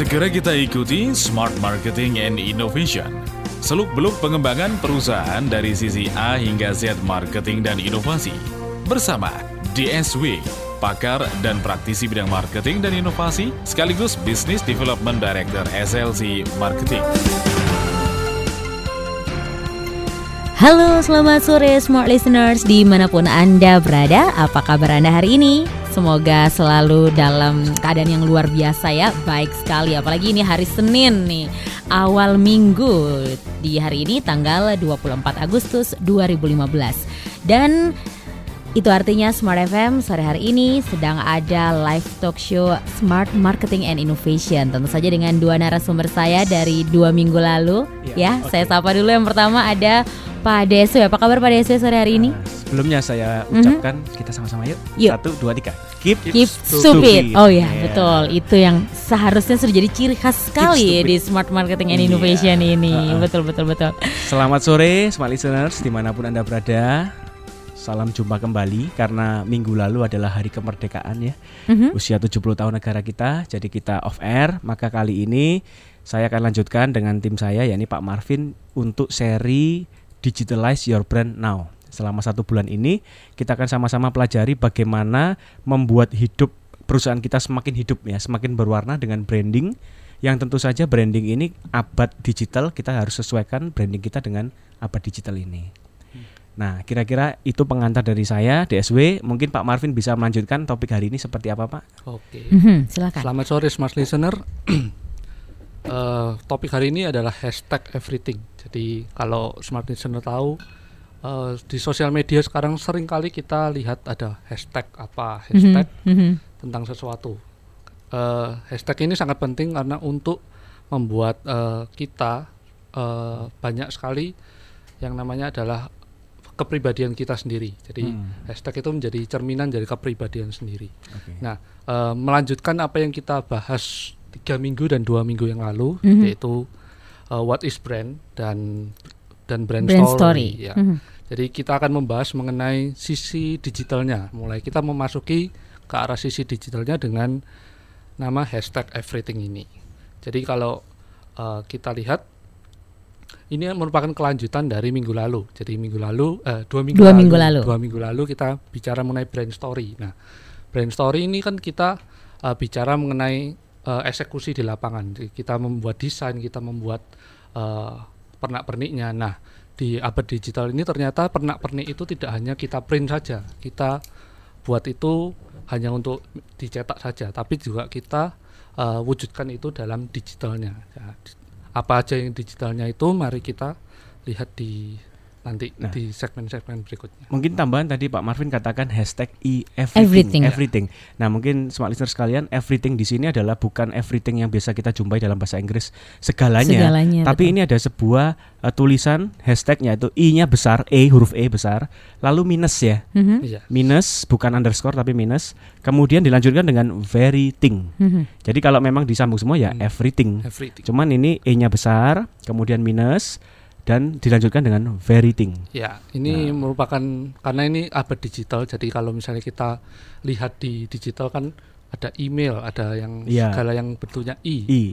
Segera kita ikuti Smart Marketing and Innovation. Seluk-beluk pengembangan perusahaan dari sisi A hingga Z marketing dan inovasi. Bersama DSW, pakar dan praktisi bidang marketing dan inovasi, sekaligus Business Development Director SLC Marketing. Halo, selamat sore Smart Listeners di mana pun Anda berada. Apa kabar Anda hari ini? Semoga selalu dalam keadaan yang luar biasa ya Baik sekali apalagi ini hari Senin nih Awal minggu Di hari ini tanggal 24 Agustus 2015 Dan itu artinya Smart FM sore hari ini sedang ada live talk show Smart Marketing and Innovation. Tentu saja dengan dua narasumber saya dari dua minggu lalu. Ya, ya okay. saya sapa dulu yang pertama ada Pak Deso. Apa kabar Pak Deso sore hari ini? Sebelumnya saya mhm. ucapkan mm -hmm. kita sama-sama yuk. yuk. Satu, dua, tiga. Keep, keep stupid. Oh ya, yeah. betul. Itu yang seharusnya sudah jadi ciri khas sekali di Smart Marketing and iya. Innovation yeah. ini. Uh -uh. Betul, betul, betul. Selamat sore, Smart Listeners di mana pun anda berada. Salam jumpa kembali karena minggu lalu adalah hari kemerdekaan ya. Mm-hmm. Usia 70 tahun negara kita, jadi kita off air. Maka kali ini saya akan lanjutkan dengan tim saya yakni Pak Marvin untuk seri Digitalize Your Brand Now. Selama satu bulan ini kita akan sama-sama pelajari bagaimana membuat hidup perusahaan kita semakin hidup ya, semakin berwarna dengan branding yang tentu saja branding ini abad digital kita harus sesuaikan branding kita dengan abad digital ini. Nah, kira-kira itu pengantar dari saya, DSW. Mungkin Pak Marvin bisa melanjutkan topik hari ini seperti apa, Pak? Oke. Mm -hmm, silakan. Selamat sore, Smart Listener. uh, topik hari ini adalah hashtag everything. Jadi kalau Smart Listener tahu, uh, di sosial media sekarang sering kali kita lihat ada hashtag apa, hashtag mm -hmm. tentang sesuatu. Uh, hashtag ini sangat penting karena untuk membuat uh, kita uh, banyak sekali yang namanya adalah kepribadian kita sendiri. Jadi hmm. hashtag itu menjadi cerminan dari kepribadian sendiri. Okay. Nah, e, melanjutkan apa yang kita bahas tiga minggu dan dua minggu yang lalu, mm-hmm. yaitu e, what is brand dan dan brand, brand story. story. Ya. Mm-hmm. Jadi kita akan membahas mengenai sisi digitalnya. Mulai kita memasuki ke arah sisi digitalnya dengan nama hashtag everything ini. Jadi kalau uh, kita lihat ini merupakan kelanjutan dari minggu lalu. Jadi minggu lalu, uh, dua minggu dua lalu, minggu lalu, dua minggu lalu kita bicara mengenai brand story. Nah, brand story ini kan kita uh, bicara mengenai uh, eksekusi di lapangan. Kita membuat desain, kita membuat uh, pernak-perniknya. Nah, di abad digital ini ternyata pernak-pernik itu tidak hanya kita print saja, kita buat itu hanya untuk dicetak saja, tapi juga kita uh, wujudkan itu dalam digitalnya. Ya, apa aja yang digitalnya itu mari kita lihat di nanti nah, di segmen-segmen berikutnya. Mungkin tambahan tadi Pak Marvin katakan hashtag e everything. Everything. everything. Nah mungkin smart listener sekalian, everything di sini adalah bukan everything yang biasa kita jumpai dalam bahasa Inggris segalanya. segalanya tapi betul. ini ada sebuah uh, tulisan hashtagnya itu i-nya besar, e huruf e besar, lalu minus ya, mm-hmm. minus bukan underscore tapi minus. Kemudian dilanjutkan dengan very thing. Mm-hmm. Jadi kalau memang disambung semua ya mm. everything. everything. Cuman ini e-nya besar, kemudian minus dan dilanjutkan dengan veriting. Ya, ini nah. merupakan karena ini abad digital, jadi kalau misalnya kita lihat di digital kan ada email, ada yang ya. segala yang bentuknya i. I.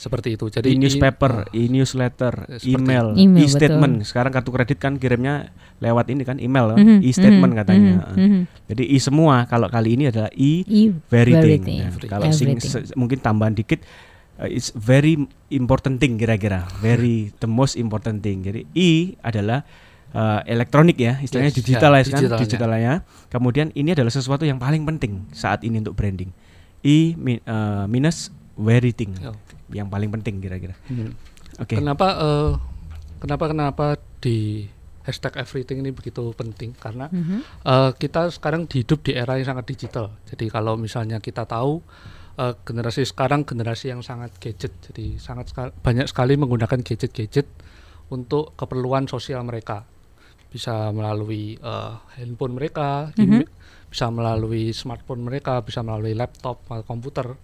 Seperti itu. Jadi e newspaper, e newsletter, email, email e-statement. Sekarang kartu kredit kan kirimnya lewat ini kan email, mm -hmm, e-statement mm -hmm, katanya. Mm -hmm. Jadi i semua. Kalau kali ini adalah e, e veriting. Nah, kalau sing, mungkin tambahan dikit uh, it's very important thing kira-kira. Very the most important thing. Jadi I adalah uh, elektronik ya istilahnya yes, digital ya, kan? digital ya. Kemudian ini adalah sesuatu yang paling penting saat ini untuk branding. I mi, uh, minus very thing. Oh. yang paling penting kira-kira. Hmm. oke. Okay. kenapa uh, kenapa kenapa di hashtag everything ini begitu penting? Karena mm -hmm. uh, kita sekarang hidup di era yang sangat digital. Jadi kalau misalnya kita tahu uh, generasi sekarang generasi yang sangat gadget. Jadi sangat banyak sekali menggunakan gadget-gadget untuk keperluan sosial mereka. Bisa melalui uh, handphone mereka mm -hmm. bisa melalui smartphone mereka bisa melalui laptop atau komputer.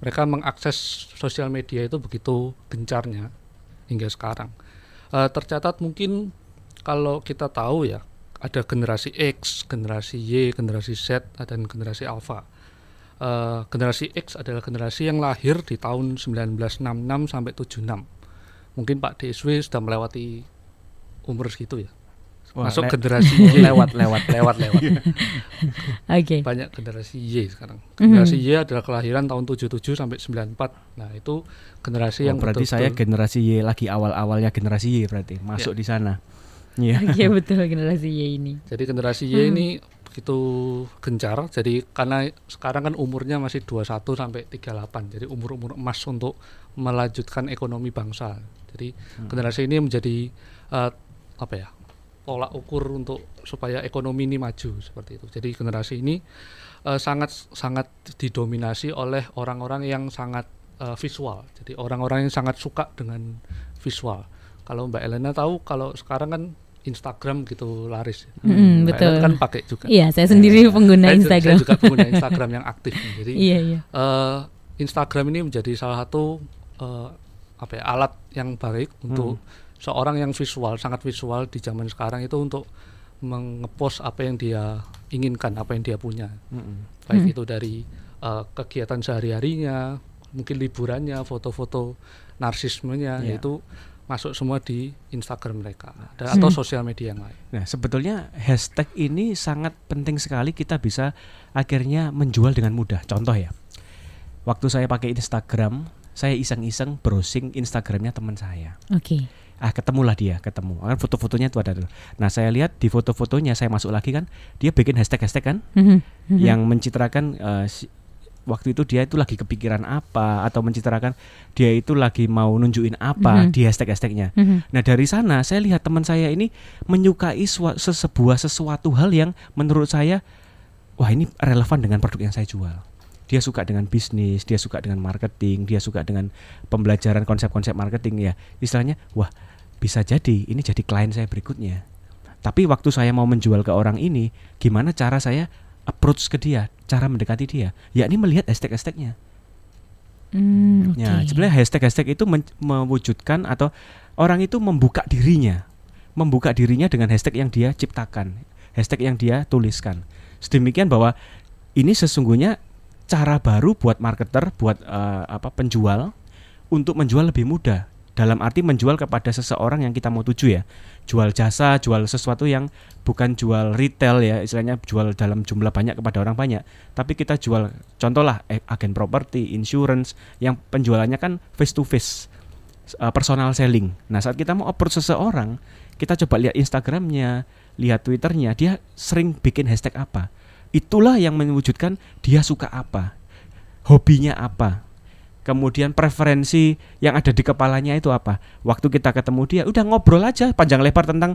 Mereka mengakses sosial media itu begitu gencarnya hingga sekarang. Uh, tercatat mungkin kalau kita tahu ya ada generasi X generasi Y generasi Z dan generasi Alpha uh, generasi X adalah generasi yang lahir di tahun 1966 sampai 76. Mungkin Pak DSW sudah melewati umur segitu ya. Wah, Masuk le generasi Y lewat lewat lewat lewat. Oke. Okay. Banyak generasi Y sekarang. Generasi mm -hmm. Y adalah kelahiran tahun 77 sampai 94. Nah, itu generasi oh, yang berarti betul -betul saya generasi Y lagi awal-awalnya generasi Y berarti masuk yeah. di sana. Iya. Yeah. betul generasi Y ini. Jadi generasi Y hmm. ini begitu gencar. Jadi karena sekarang kan umurnya masih 21 sampai 38. Jadi umur-umur emas untuk melanjutkan ekonomi bangsa. Jadi hmm. generasi ini menjadi uh, apa ya? tolak ukur untuk supaya ekonomi ini maju seperti itu. Jadi generasi ini uh, sangat sangat didominasi oleh orang-orang yang sangat uh, visual. Jadi orang-orang yang sangat suka dengan visual. Kalau Mbak Elena tahu kalau sekarang kan Instagram gitu laris. Hmm, Mbak betul. Kan pakai juga. Iya, saya sendiri ya, pengguna saya Instagram. Saya juga pengguna Instagram yang aktif. Jadi iya, iya. Uh, Instagram ini menjadi salah satu uh, apa ya alat yang baik untuk hmm seorang yang visual sangat visual di zaman sekarang itu untuk mengepost apa yang dia inginkan apa yang dia punya mm-hmm. baik mm-hmm. itu dari uh, kegiatan sehari harinya mungkin liburannya foto-foto narsismenya yeah. itu masuk semua di Instagram mereka hmm. atau sosial media yang lain. Nah sebetulnya hashtag ini sangat penting sekali kita bisa akhirnya menjual dengan mudah. Contoh ya, waktu saya pakai Instagram, saya iseng-iseng browsing Instagramnya teman saya. Oke. Okay ah ketemulah dia ketemu kan foto-fotonya itu ada nah saya lihat di foto-fotonya saya masuk lagi kan dia bikin hashtag-hashtag kan mm-hmm. yang mencitrakan uh, waktu itu dia itu lagi kepikiran apa atau mencitrakan dia itu lagi mau nunjukin apa mm-hmm. di hashtag-hashtagnya. Mm-hmm. Nah dari sana saya lihat teman saya ini menyukai sebuah sesuatu hal yang menurut saya wah ini relevan dengan produk yang saya jual. Dia suka dengan bisnis, dia suka dengan marketing, dia suka dengan pembelajaran konsep-konsep marketing ya. Istilahnya wah bisa jadi ini jadi klien saya berikutnya. Tapi waktu saya mau menjual ke orang ini, gimana cara saya approach ke dia, cara mendekati dia, yakni melihat hashtag-hashtagnya. Hmm, okay. Ya, sebenarnya hashtag-hashtag itu mewujudkan atau orang itu membuka dirinya, membuka dirinya dengan hashtag yang dia ciptakan, hashtag yang dia tuliskan. Sedemikian bahwa ini sesungguhnya cara baru buat marketer, buat uh, apa penjual untuk menjual lebih mudah dalam arti menjual kepada seseorang yang kita mau tuju ya. Jual jasa jual sesuatu yang bukan jual retail ya istilahnya jual dalam jumlah banyak kepada orang banyak. Tapi kita jual contohlah eh, agen properti insurance yang penjualannya kan face to face uh, personal selling. Nah saat kita mau approach seseorang kita coba lihat Instagramnya lihat Twitternya dia sering bikin hashtag apa. Itulah yang mewujudkan dia suka apa hobinya apa kemudian preferensi yang ada di kepalanya itu apa waktu kita ketemu dia udah ngobrol aja panjang lebar tentang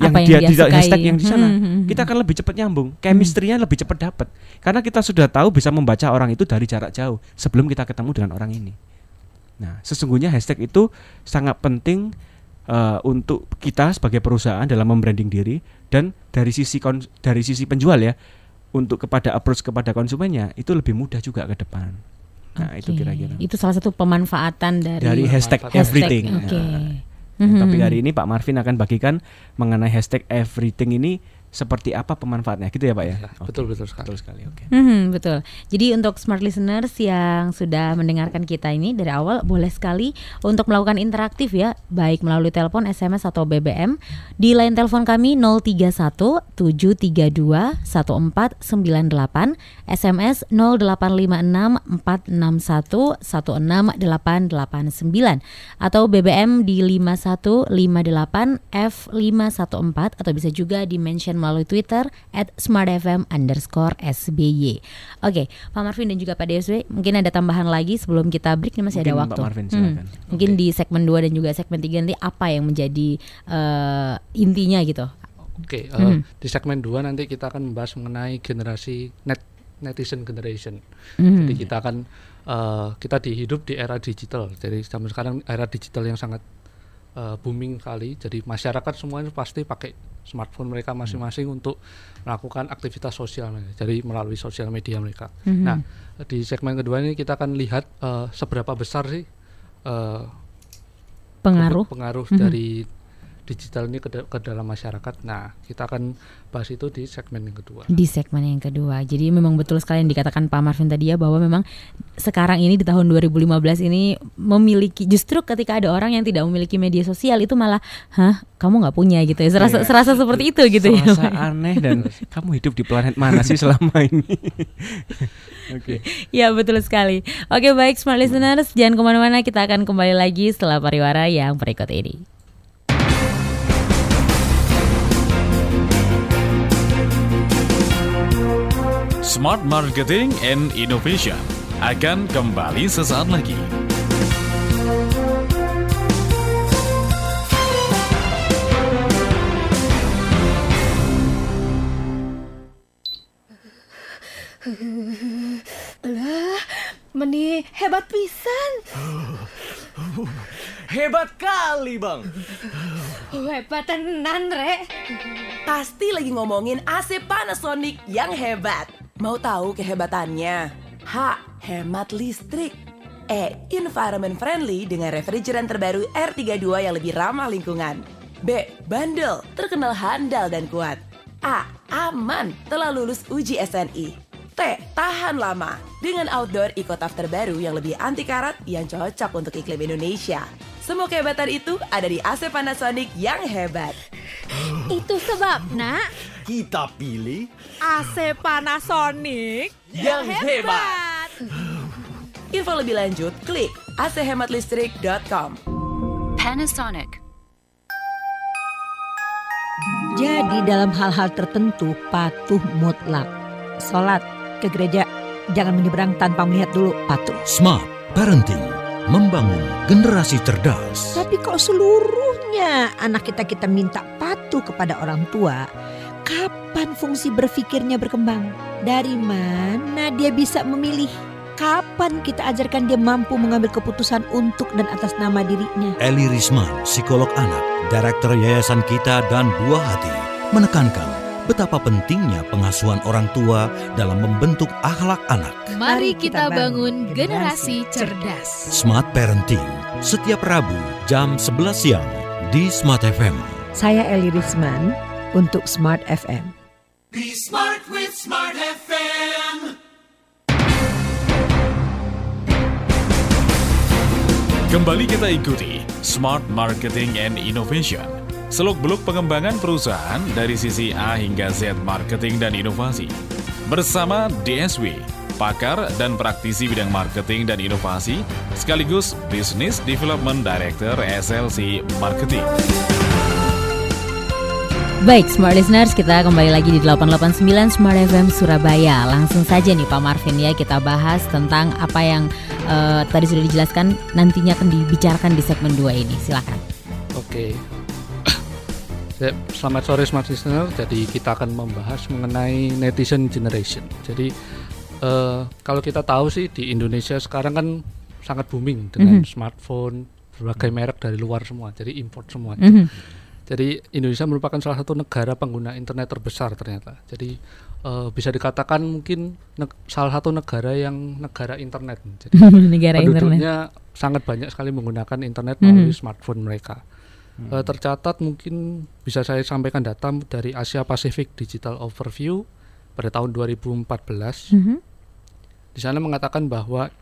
yang apa dia, yang dia hashtag yang di sana hmm, hmm, hmm. kita akan lebih cepat nyambung chemistry-nya hmm. lebih cepat dapat karena kita sudah tahu bisa membaca orang itu dari jarak jauh sebelum kita ketemu dengan orang ini nah sesungguhnya hashtag itu sangat penting uh, untuk kita sebagai perusahaan dalam membranding diri dan dari sisi dari sisi penjual ya untuk kepada approach kepada konsumennya itu lebih mudah juga ke depan. Nah, okay. itu kira-kira. Itu salah satu pemanfaatan dari dari hashtag, hashtag everything. Okay. Nah, mm-hmm. Tapi hari ini Pak Marvin akan bagikan mengenai hashtag everything ini seperti apa pemanfaatnya gitu ya Pak ya? ya okay. Betul betul sekali. Betul sekali. Oke. Okay. Hmm, betul. Jadi untuk smart listeners yang sudah mendengarkan kita ini dari awal boleh sekali untuk melakukan interaktif ya, baik melalui telepon, SMS atau BBM di line telepon kami 031 732 1498, SMS 0856 461 16889 atau BBM di 5158 F514 atau bisa juga di mention melalui Twitter at smartfm underscore SBY. Oke, Pak Marvin dan juga Pak DSW, mungkin ada tambahan lagi sebelum kita break nih masih mungkin ada waktu. Pak Marvin, Hmm, mungkin di segmen 2 dan juga segmen 3 nanti apa yang menjadi uh, intinya gitu. Oke, okay, uh, eh, hmm. di segmen 2 nanti kita akan membahas mengenai generasi net netizen generation. Hmm. Jadi kita akan uh, kita dihidup di era digital. Jadi zaman sekarang era digital yang sangat uh, booming kali. Jadi masyarakat semuanya pasti pakai smartphone mereka masing-masing hmm. untuk melakukan aktivitas sosial jadi melalui sosial media mereka. Hmm. Nah, di segmen kedua ini kita akan lihat uh, seberapa besar sih uh, pengaruh pengaruh hmm. dari digital ini ke, ke dalam masyarakat. Nah, kita akan bahas itu di segmen yang kedua. Di segmen yang kedua. Jadi memang betul sekali yang dikatakan Pak Marvin tadi ya bahwa memang sekarang ini di tahun 2015 ini memiliki justru ketika ada orang yang tidak memiliki media sosial itu malah hah kamu nggak punya gitu ya serasa yeah. serasa seperti itu gitu serasa ya. aneh dan kamu hidup di planet mana sih selama ini? Oke. okay. Ya betul sekali. Oke baik smart listeners jangan ke mana-mana kita akan kembali lagi setelah pariwara yang berikut ini. Smart Marketing and Innovation akan kembali sesaat lagi. Lah, meni hebat pisan. Hebat kali, Bang. Hebat tenan, Rek. Pasti lagi ngomongin AC Panasonic yang hebat. Mau tahu kehebatannya? H. Hemat listrik. E. Environment friendly dengan refrigeran terbaru R32 yang lebih ramah lingkungan. B. Bandel, terkenal handal dan kuat. A. Aman, telah lulus uji SNI. T. Tahan lama dengan outdoor EcoTaf terbaru yang lebih anti karat yang cocok untuk iklim Indonesia. Semua kehebatan itu ada di AC Panasonic yang hebat. Itu sebab, nak, kita pilih AC Panasonic yang, yang hebat. Info lebih lanjut, klik acehematlistrik.com. Panasonic. Jadi dalam hal-hal tertentu patuh mutlak. Sholat, ke gereja. Jangan menyeberang tanpa melihat dulu, patuh. Smart Parenting, membangun generasi cerdas. Tapi kok seluruhnya anak kita kita minta patuh kepada orang tua, kapan fungsi berpikirnya berkembang? Dari mana dia bisa memilih? Kapan kita ajarkan dia mampu mengambil keputusan untuk dan atas nama dirinya? Eli Risman, psikolog anak, Direktur Yayasan Kita dan Buah Hati, menekankan betapa pentingnya pengasuhan orang tua dalam membentuk akhlak anak. Mari kita bangun generasi cerdas. Smart Parenting, setiap Rabu jam 11 siang di Smart FM. Saya Eli Risman untuk Smart FM. Be smart with Smart FM. Kembali kita ikuti Smart Marketing and Innovation seluk-beluk pengembangan perusahaan dari sisi A hingga Z marketing dan inovasi. Bersama DSW, pakar dan praktisi bidang marketing dan inovasi, sekaligus Business Development Director SLC Marketing. Baik, Smart Listeners, kita kembali lagi di 889 Smart FM Surabaya. Langsung saja nih Pak Marvin ya, kita bahas tentang apa yang uh, tadi sudah dijelaskan nantinya akan dibicarakan di segmen 2 ini. Silakan. Oke, Selamat sore Smart Listener. Jadi kita akan membahas mengenai netizen generation. Jadi uh, kalau kita tahu sih di Indonesia sekarang kan sangat booming dengan mm -hmm. smartphone berbagai merek dari luar semua. Jadi import semua. Mm -hmm. Jadi Indonesia merupakan salah satu negara pengguna internet terbesar ternyata. Jadi uh, bisa dikatakan mungkin salah satu negara yang negara internet. Jadi negara penduduknya internet. sangat banyak sekali menggunakan internet melalui mm -hmm. smartphone mereka. Hmm. Uh, tercatat mungkin bisa saya sampaikan data dari Asia Pacific Digital Overview pada tahun 2014. Hmm. Di sana mengatakan bahwa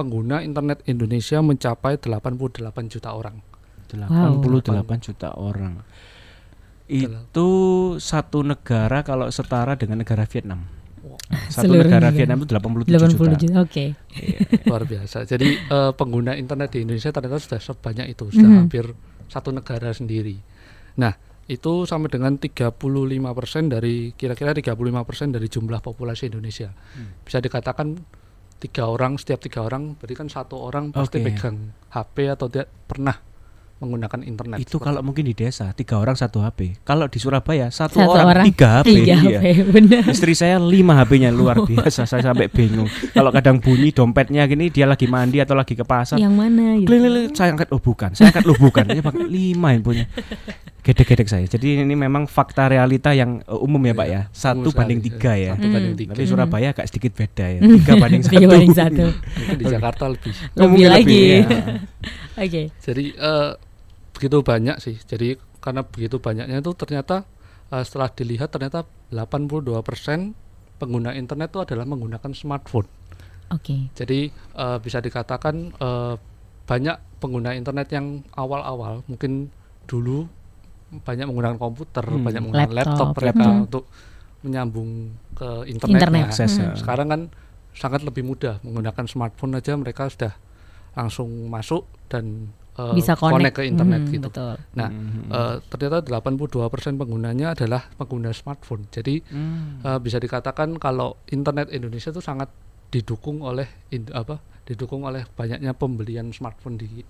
pengguna internet Indonesia mencapai 88 juta orang. 88 wow. juta orang. Itu satu negara kalau setara dengan negara Vietnam. Satu Seluruh negara Vietnam itu 87 80 juta. juta. Oke. Okay. Iya. Luar biasa. Jadi uh, pengguna internet di Indonesia ternyata sudah sebanyak itu, sudah mm -hmm. hampir satu negara sendiri. Nah, itu sama dengan 35% dari kira-kira 35% dari jumlah populasi Indonesia. Hmm. Bisa dikatakan tiga orang setiap tiga orang berarti kan satu orang pasti okay. pegang HP atau tidak pernah menggunakan internet. Itu kalau mungkin di desa tiga orang satu HP. Kalau di Surabaya satu, satu orang, orang tiga HP. Tiga iya. HP benar. Istri saya lima HP-nya luar biasa. saya sampai bingung. Kalau kadang bunyi dompetnya gini dia lagi mandi atau lagi ke pasar. Yang mana? Gitu. saya angkat oh bukan. Saya angkat oh bukan. Ini pakai lima handphonenya. Gedek-gedek saya. Jadi ini memang fakta realita yang uh, umum ya Pak ya. Satu banding tiga ya. Satu banding tiga. Tapi Surabaya agak sedikit beda ya. Tiga banding satu. Tiga banding satu. di Jakarta lebih. Lebih lagi. Ya. Oke. Jadi uh, begitu banyak sih. Jadi karena begitu banyaknya itu ternyata uh, setelah dilihat ternyata 82% pengguna internet itu adalah menggunakan smartphone. Oke. Okay. Jadi uh, bisa dikatakan uh, banyak pengguna internet yang awal-awal mungkin dulu banyak menggunakan komputer, hmm. banyak menggunakan laptop, laptop mereka laptop. untuk menyambung ke internet. internet. Hmm. Sekarang kan sangat lebih mudah menggunakan smartphone aja mereka sudah langsung masuk dan uh, bisa connect. connect ke internet hmm, gitu. Betul. Nah, hmm. uh, ternyata 82% penggunanya adalah pengguna smartphone. Jadi hmm. uh, bisa dikatakan kalau internet Indonesia itu sangat didukung oleh in, apa? didukung oleh banyaknya pembelian smartphone di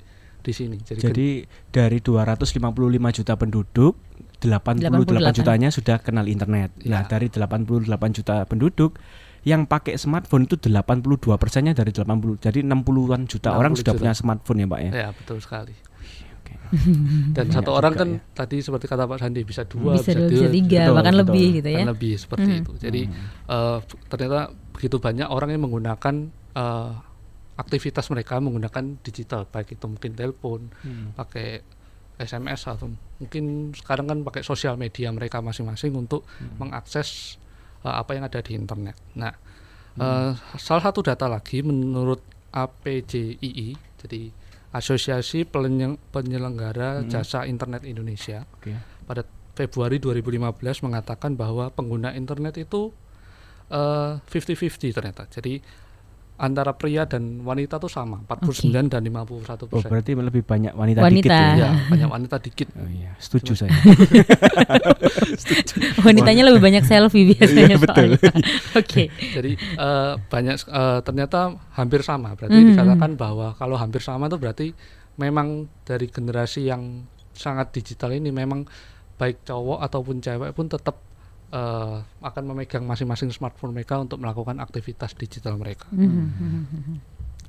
di sini. Jadi, Jadi dari 255 juta penduduk, 88, 88 jutanya sudah kenal internet. Ya. Nah, dari 88 juta penduduk yang pakai smartphone itu 82 persennya dari 80 jadi 60-an juta 60 orang sudah juta. punya smartphone ya Pak ya ya betul sekali dan satu orang kan ya. tadi seperti kata Pak Sandi bisa dua bisa, bisa, bisa tiga betul, bahkan betul, lebih gitu ya lebih seperti hmm. itu jadi hmm. uh, ternyata begitu banyak orang yang menggunakan uh, aktivitas mereka menggunakan digital baik itu mungkin telepon hmm. pakai SMS atau mungkin sekarang kan pakai sosial media mereka masing-masing untuk hmm. mengakses uh, apa yang ada di internet. Nah, hmm. uh, salah satu data lagi menurut APJII, jadi Asosiasi Penyelenggara hmm. Jasa Internet Indonesia, okay. pada Februari 2015 mengatakan bahwa pengguna internet itu 50-50 uh, ternyata. Jadi antara pria dan wanita tuh sama 49 okay. dan 51 persen. Oh berarti lebih banyak wanita, wanita. dikit ya? ya banyak wanita dikit. Oh iya setuju saya. setuju. Wanitanya lebih banyak selfie biasanya. Iya, betul. Oke. Okay. Jadi uh, banyak uh, ternyata hampir sama. Berarti mm -hmm. dikatakan bahwa kalau hampir sama tuh berarti memang dari generasi yang sangat digital ini memang baik cowok ataupun cewek pun tetap uh, akan memegang masing-masing smartphone mereka untuk melakukan aktivitas digital mereka. Mm-hmm.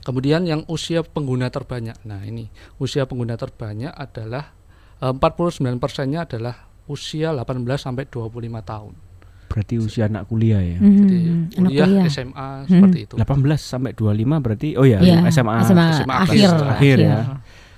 Kemudian yang usia pengguna terbanyak. Nah, ini usia pengguna terbanyak adalah uh, 49 persennya adalah usia 18 sampai 25 tahun. Berarti usia anak kuliah ya. Mm-hmm. Jadi kuliah, kuliah. SMA mm-hmm. seperti itu. 18 sampai 25 berarti oh ya, yeah, SMA SMA, SMA akhir, akhir, akhir ya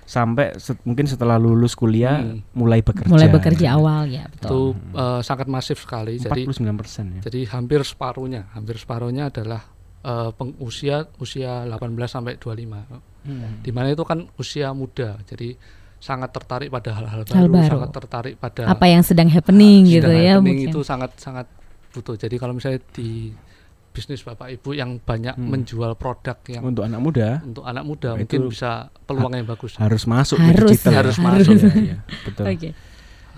sampai set, mungkin setelah lulus kuliah hmm. mulai bekerja. Mulai bekerja awal ya, betul. Itu uh, sangat masif sekali. 49% jadi ya. Jadi hampir separuhnya, hampir separuhnya adalah uh, usia usia 18 sampai 25. Hmm. Di mana itu kan usia muda. Jadi sangat tertarik pada hal-hal baru, baru, sangat tertarik pada apa yang sedang happening gitu sedang ya. Happening mungkin. itu sangat sangat butuh. Jadi kalau misalnya di bisnis bapak ibu yang banyak hmm. menjual produk yang untuk anak muda untuk anak muda nah, mungkin bisa peluang yang bagus harus masuk harus digital ya. harus, harus masuk ya, ya. betul okay.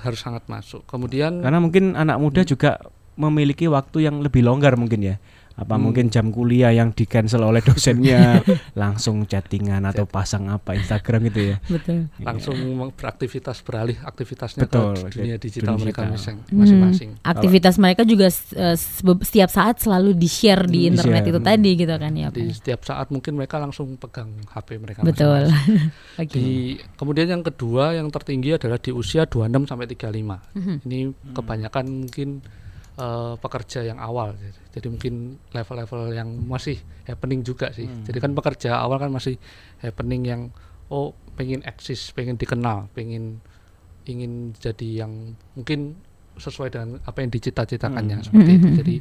harus sangat masuk kemudian karena mungkin anak muda hmm. juga memiliki waktu yang lebih longgar mungkin ya apa hmm. mungkin jam kuliah yang di cancel oleh dosennya langsung chattingan atau pasang apa Instagram gitu ya betul langsung yeah. beraktivitas beralih aktivitasnya betul, ke dunia digital dunia mereka masing-masing hmm. aktivitas Kalau, mereka juga uh, setiap saat selalu di share di hmm, internet itu hmm. tadi gitu kan ya di setiap saat mungkin mereka langsung pegang HP mereka betul okay. di kemudian yang kedua yang tertinggi adalah di usia 26 sampai 35 hmm. ini kebanyakan mungkin uh, pekerja yang awal jadi mungkin level-level yang masih happening juga sih hmm. jadi kan pekerja awal kan masih happening yang oh pengen eksis pengen dikenal pengen ingin jadi yang mungkin sesuai dengan apa yang dicita-citakannya hmm. seperti itu jadi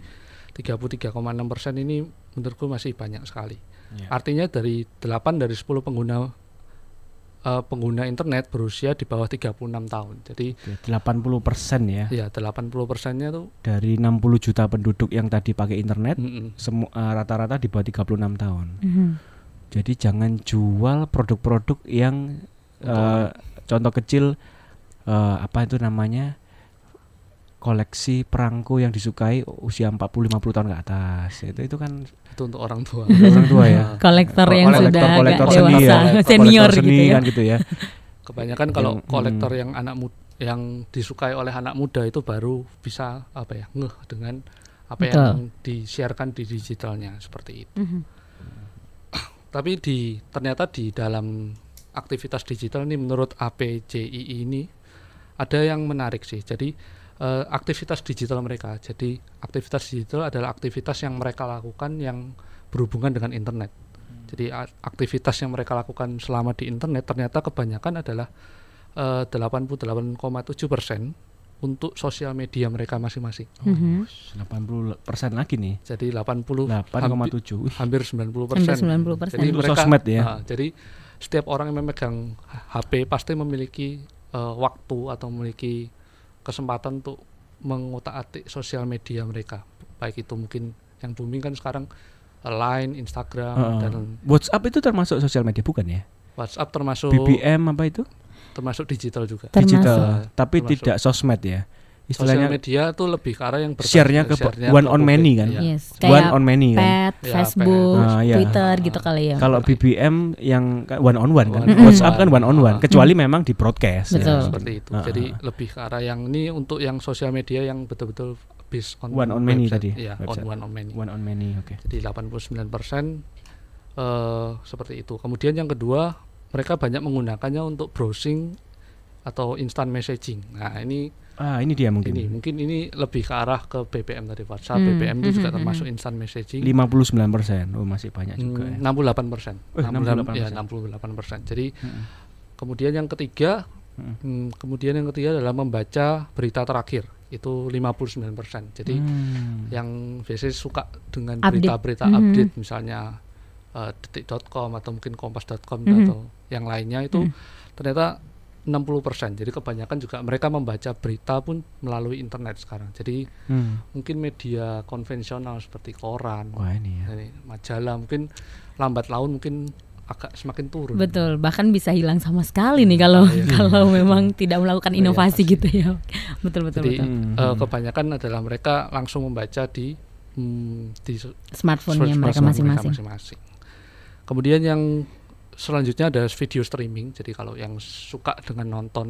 33,6 persen ini menurutku masih banyak sekali yeah. artinya dari 8 dari 10 pengguna uh, pengguna internet berusia di bawah 36 tahun. Jadi 80 persen ya. Iya, 80 persennya tuh dari 60 juta penduduk yang tadi pakai internet, mm -mm. semua uh, rata-rata di bawah 36 tahun. Mm -hmm. Jadi jangan jual produk-produk yang uh, contoh kecil uh, apa itu namanya? koleksi perangko yang disukai usia 40 50 tahun ke atas. Itu itu kan itu untuk orang tua. orang tua ya. kolektor yang kolektor, sudah kolektor seni dewasa, ya. senior kolektor gitu ya. Kan gitu ya. Kebanyakan kalau yang, kolektor hmm. yang anak muda yang disukai oleh anak muda itu baru bisa apa ya ngeh dengan apa Betul. yang disiarkan di digitalnya seperti itu. Mm -hmm. Tapi di ternyata di dalam aktivitas digital ini menurut APJI ini ada yang menarik sih. Jadi uh, aktivitas digital mereka. Jadi aktivitas digital adalah aktivitas yang mereka lakukan yang berhubungan dengan internet. Hmm. Jadi aktivitas yang mereka lakukan selama di internet ternyata kebanyakan adalah uh, 88,7 persen untuk sosial media mereka masing-masing. Mm -hmm. 80 persen lagi nih. Jadi 80 8,7 hampir 90 persen. Hampir 90 persen. Jadi untuk mereka, sosmed ya. Uh, jadi setiap orang yang memegang HP pasti memiliki uh, waktu atau memiliki kesempatan untuk mengutak-atik sosial media mereka. Baik itu mungkin yang booming kan sekarang uh, Line, Instagram Uh, dan WhatsApp itu termasuk sosial media bukan ya? WhatsApp termasuk BBM apa itu? termasuk digital juga. Termasuk. Digital, tapi Termasuk. tidak sosmed ya. Istilahnya media tuh lebih ke arah yang berbagi- share-nya ke share-nya one on many kan? iya. Yes, One kayak on many kan. pet, Ya, Facebook, pet. Ah, iya. Twitter gitu kali ya. Kalau BBM yang one on one kan, One on WhatsApp one. kan one on one, Ah. kecuali memang di broadcast. Betul. Ya. seperti itu. Ah, Jadi ah. lebih ke arah yang ini untuk yang sosial media yang betul-betul based on One on many website. tadi, Iya, on one on many. one on many, oke. Jadi 89% eh seperti itu. Kemudian yang kedua, mereka banyak menggunakannya untuk browsing atau instant messaging. Nah, ini Ah, ini dia mungkin. ini mungkin ini lebih ke arah ke BBM tadi WhatsApp, Hmm, BBM itu juga hmm, hmm, termasuk hmm. instant messaging. 59 persen, oh masih banyak juga ya. 68 persen. Eh, 68%. Ya 68 persen. Jadi Mm-mm. kemudian yang ketiga, Mm. hmm, kemudian yang ketiga adalah membaca berita terakhir itu 59 persen. Jadi Hmm. yang biasanya suka dengan Update. berita-berita Mhm. update misalnya eh, detik.com atau mungkin kompas.com Mhm. atau yang lainnya itu Mhm. ternyata 60 persen. Jadi kebanyakan juga mereka membaca berita pun melalui internet sekarang. Jadi Hmm. mungkin media konvensional seperti koran, Wah ini ya. majalah mungkin lambat laun mungkin agak semakin turun. Betul, bahkan bisa hilang sama sekali nih kalau Iya. kalau memang tidak melakukan Iya, inovasi pasti. gitu ya. betul betul Jadi betul. Hmm. eh, kebanyakan adalah mereka langsung membaca di hmm, di Smartphone-nya smartphone mereka masing-masing. Kemudian yang selanjutnya ada video streaming. Jadi kalau yang suka dengan nonton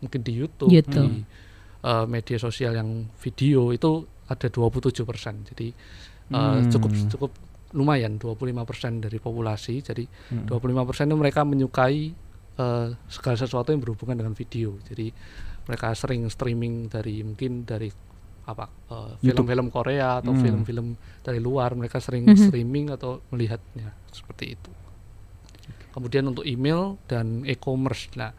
mungkin di YouTube, YouTube. di eh, media sosial yang video itu ada 27%. Jadi eh, Hmm. cukup cukup lumayan 25% dari populasi. Jadi Hmm. 25% itu mereka menyukai eh, segala sesuatu yang berhubungan dengan video. Jadi mereka sering streaming dari mungkin dari apa YouTube. film-film Korea atau Hmm. film-film dari luar mereka sering Mhm. streaming atau melihatnya seperti itu. Kemudian untuk email dan e-commerce. Nah,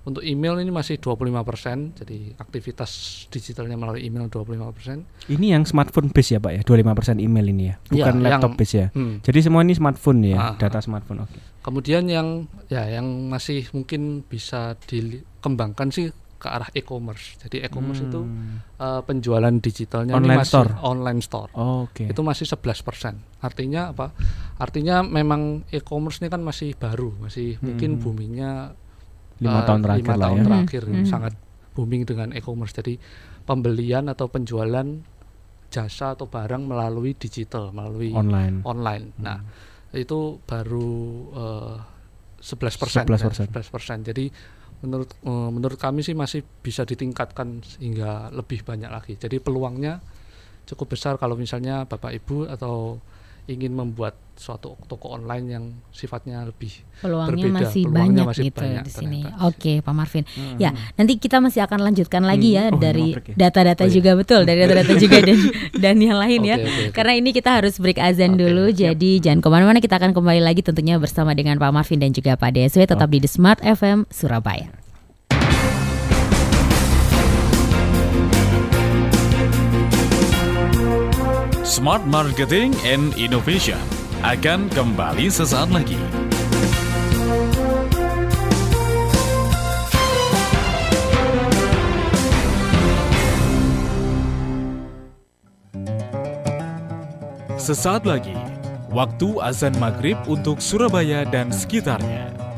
untuk email ini masih 25%, jadi aktivitas digitalnya melalui email 25%. Ini yang smartphone base ya Pak ya, 25% email ini ya, bukan Ya, laptop yang- base ya. Hmm. Jadi semua ini smartphone ya, Ah, data smartphone. Oke. Kemudian yang ya yang masih mungkin bisa dikembangkan sih ke arah e-commerce. Jadi e-commerce itu Hmm. eh, penjualan digitalnya ini Online masih store. online store. Oke. Itu masih 11%. Artinya apa? Artinya memang e-commerce ini kan masih baru, masih mungkin Hmm. boomingnya Lima eh, tahun terakhir lima lah tahun ya. terakhir Hmm. sangat booming dengan e-commerce. Jadi pembelian atau penjualan jasa atau barang melalui digital, melalui Online. online. Nah, itu baru eh, 11 persen. 11%. persen. Jadi menurut eh, menurut kami sih masih bisa ditingkatkan sehingga lebih banyak lagi. Jadi peluangnya cukup besar kalau misalnya bapak ibu atau ingin membuat suatu toko online yang sifatnya lebih Peluangnya berbeda. masih Peluangnya banyak masih gitu banyak di sini. ternyata. Oke, Pak Marvin. Ya, nanti kita masih akan lanjutkan lagi ya Oh, dari ya? data-data Oh, iya. juga betul, dari data-data juga dan dan yang lain ya. Oke, oke, oke. Karena ini kita harus break azan Oke, dulu, jadi jangan ke mana-mana. Kita akan kembali lagi tentunya bersama dengan Pak Marvin dan juga Pak DSW tetap di The Smart FM Surabaya. Smart Marketing and Innovation akan kembali sesaat lagi. Sesaat lagi, waktu azan maghrib untuk Surabaya dan sekitarnya.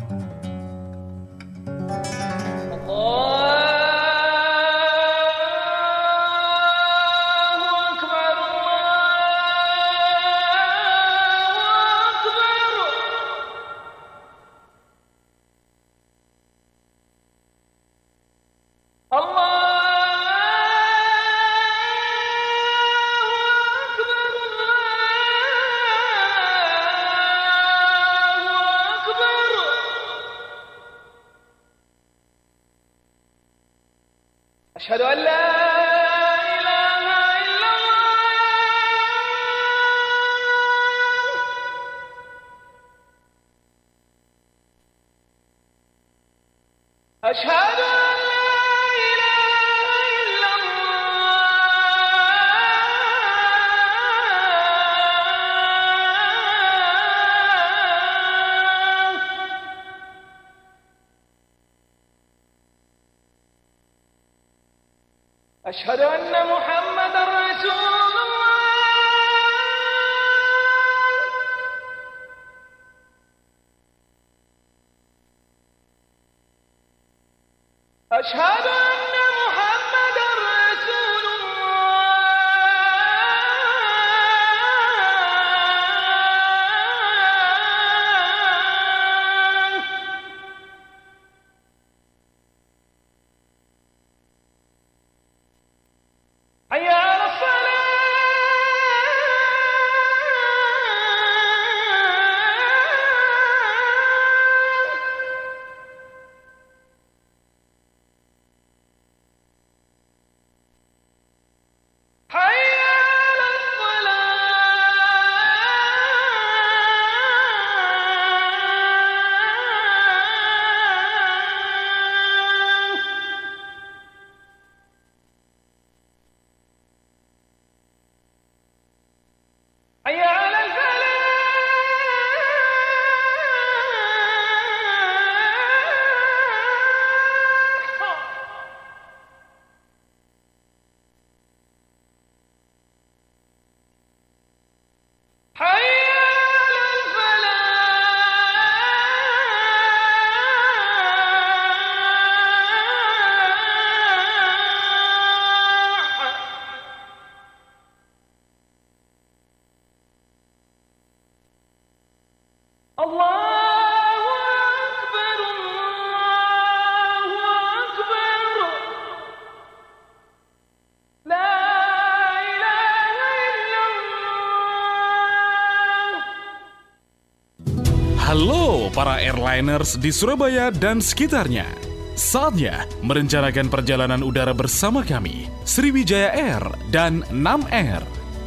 Airliners di Surabaya dan sekitarnya. Saatnya merencanakan perjalanan udara bersama kami, Sriwijaya Air dan Nam Air.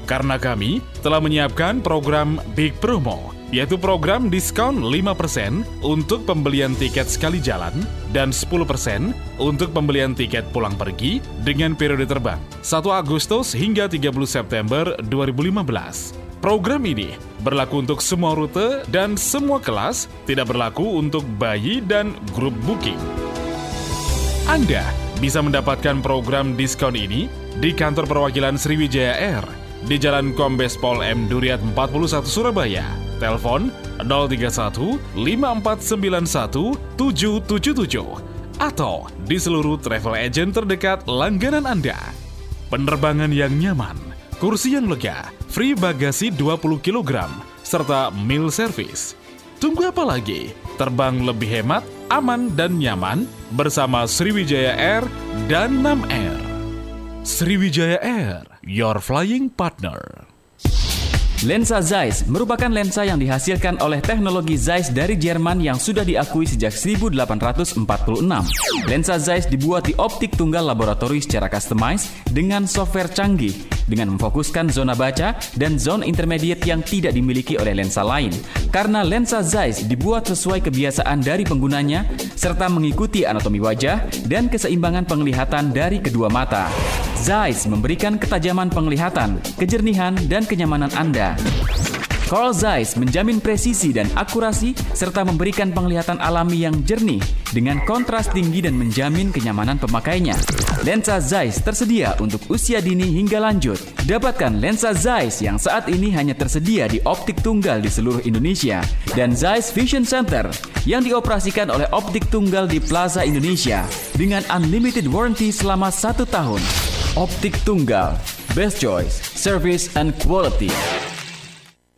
Karena kami telah menyiapkan program Big Promo, yaitu program diskon 5% untuk pembelian tiket sekali jalan dan 10% untuk pembelian tiket pulang pergi dengan periode terbang 1 Agustus hingga 30 September 2015. Program ini berlaku untuk semua rute dan semua kelas, tidak berlaku untuk bayi dan grup booking. Anda bisa mendapatkan program diskon ini di kantor perwakilan Sriwijaya Air di Jalan Kombes Pol M Duriat 41 Surabaya. Telepon 031 5491 777 atau di seluruh travel agent terdekat langganan Anda. Penerbangan yang nyaman, kursi yang lega, free bagasi 20 kg, serta meal service. Tunggu apa lagi? Terbang lebih hemat, aman, dan nyaman bersama Sriwijaya Air dan Nam Air. Sriwijaya Air, your flying partner. Lensa Zeiss merupakan lensa yang dihasilkan oleh teknologi Zeiss dari Jerman yang sudah diakui sejak 1846. Lensa Zeiss dibuat di optik tunggal laboratori secara customized dengan software canggih dengan memfokuskan zona baca dan zona intermediate yang tidak dimiliki oleh lensa lain. Karena lensa Zeiss dibuat sesuai kebiasaan dari penggunanya serta mengikuti anatomi wajah dan keseimbangan penglihatan dari kedua mata. Zeiss memberikan ketajaman penglihatan, kejernihan, dan kenyamanan Anda. Carl Zeiss menjamin presisi dan akurasi serta memberikan penglihatan alami yang jernih dengan kontras tinggi dan menjamin kenyamanan pemakainya. Lensa Zeiss tersedia untuk usia dini hingga lanjut. Dapatkan lensa Zeiss yang saat ini hanya tersedia di optik tunggal di seluruh Indonesia dan Zeiss Vision Center yang dioperasikan oleh optik tunggal di Plaza Indonesia dengan unlimited warranty selama satu tahun. Optik tunggal, best choice, service, and quality.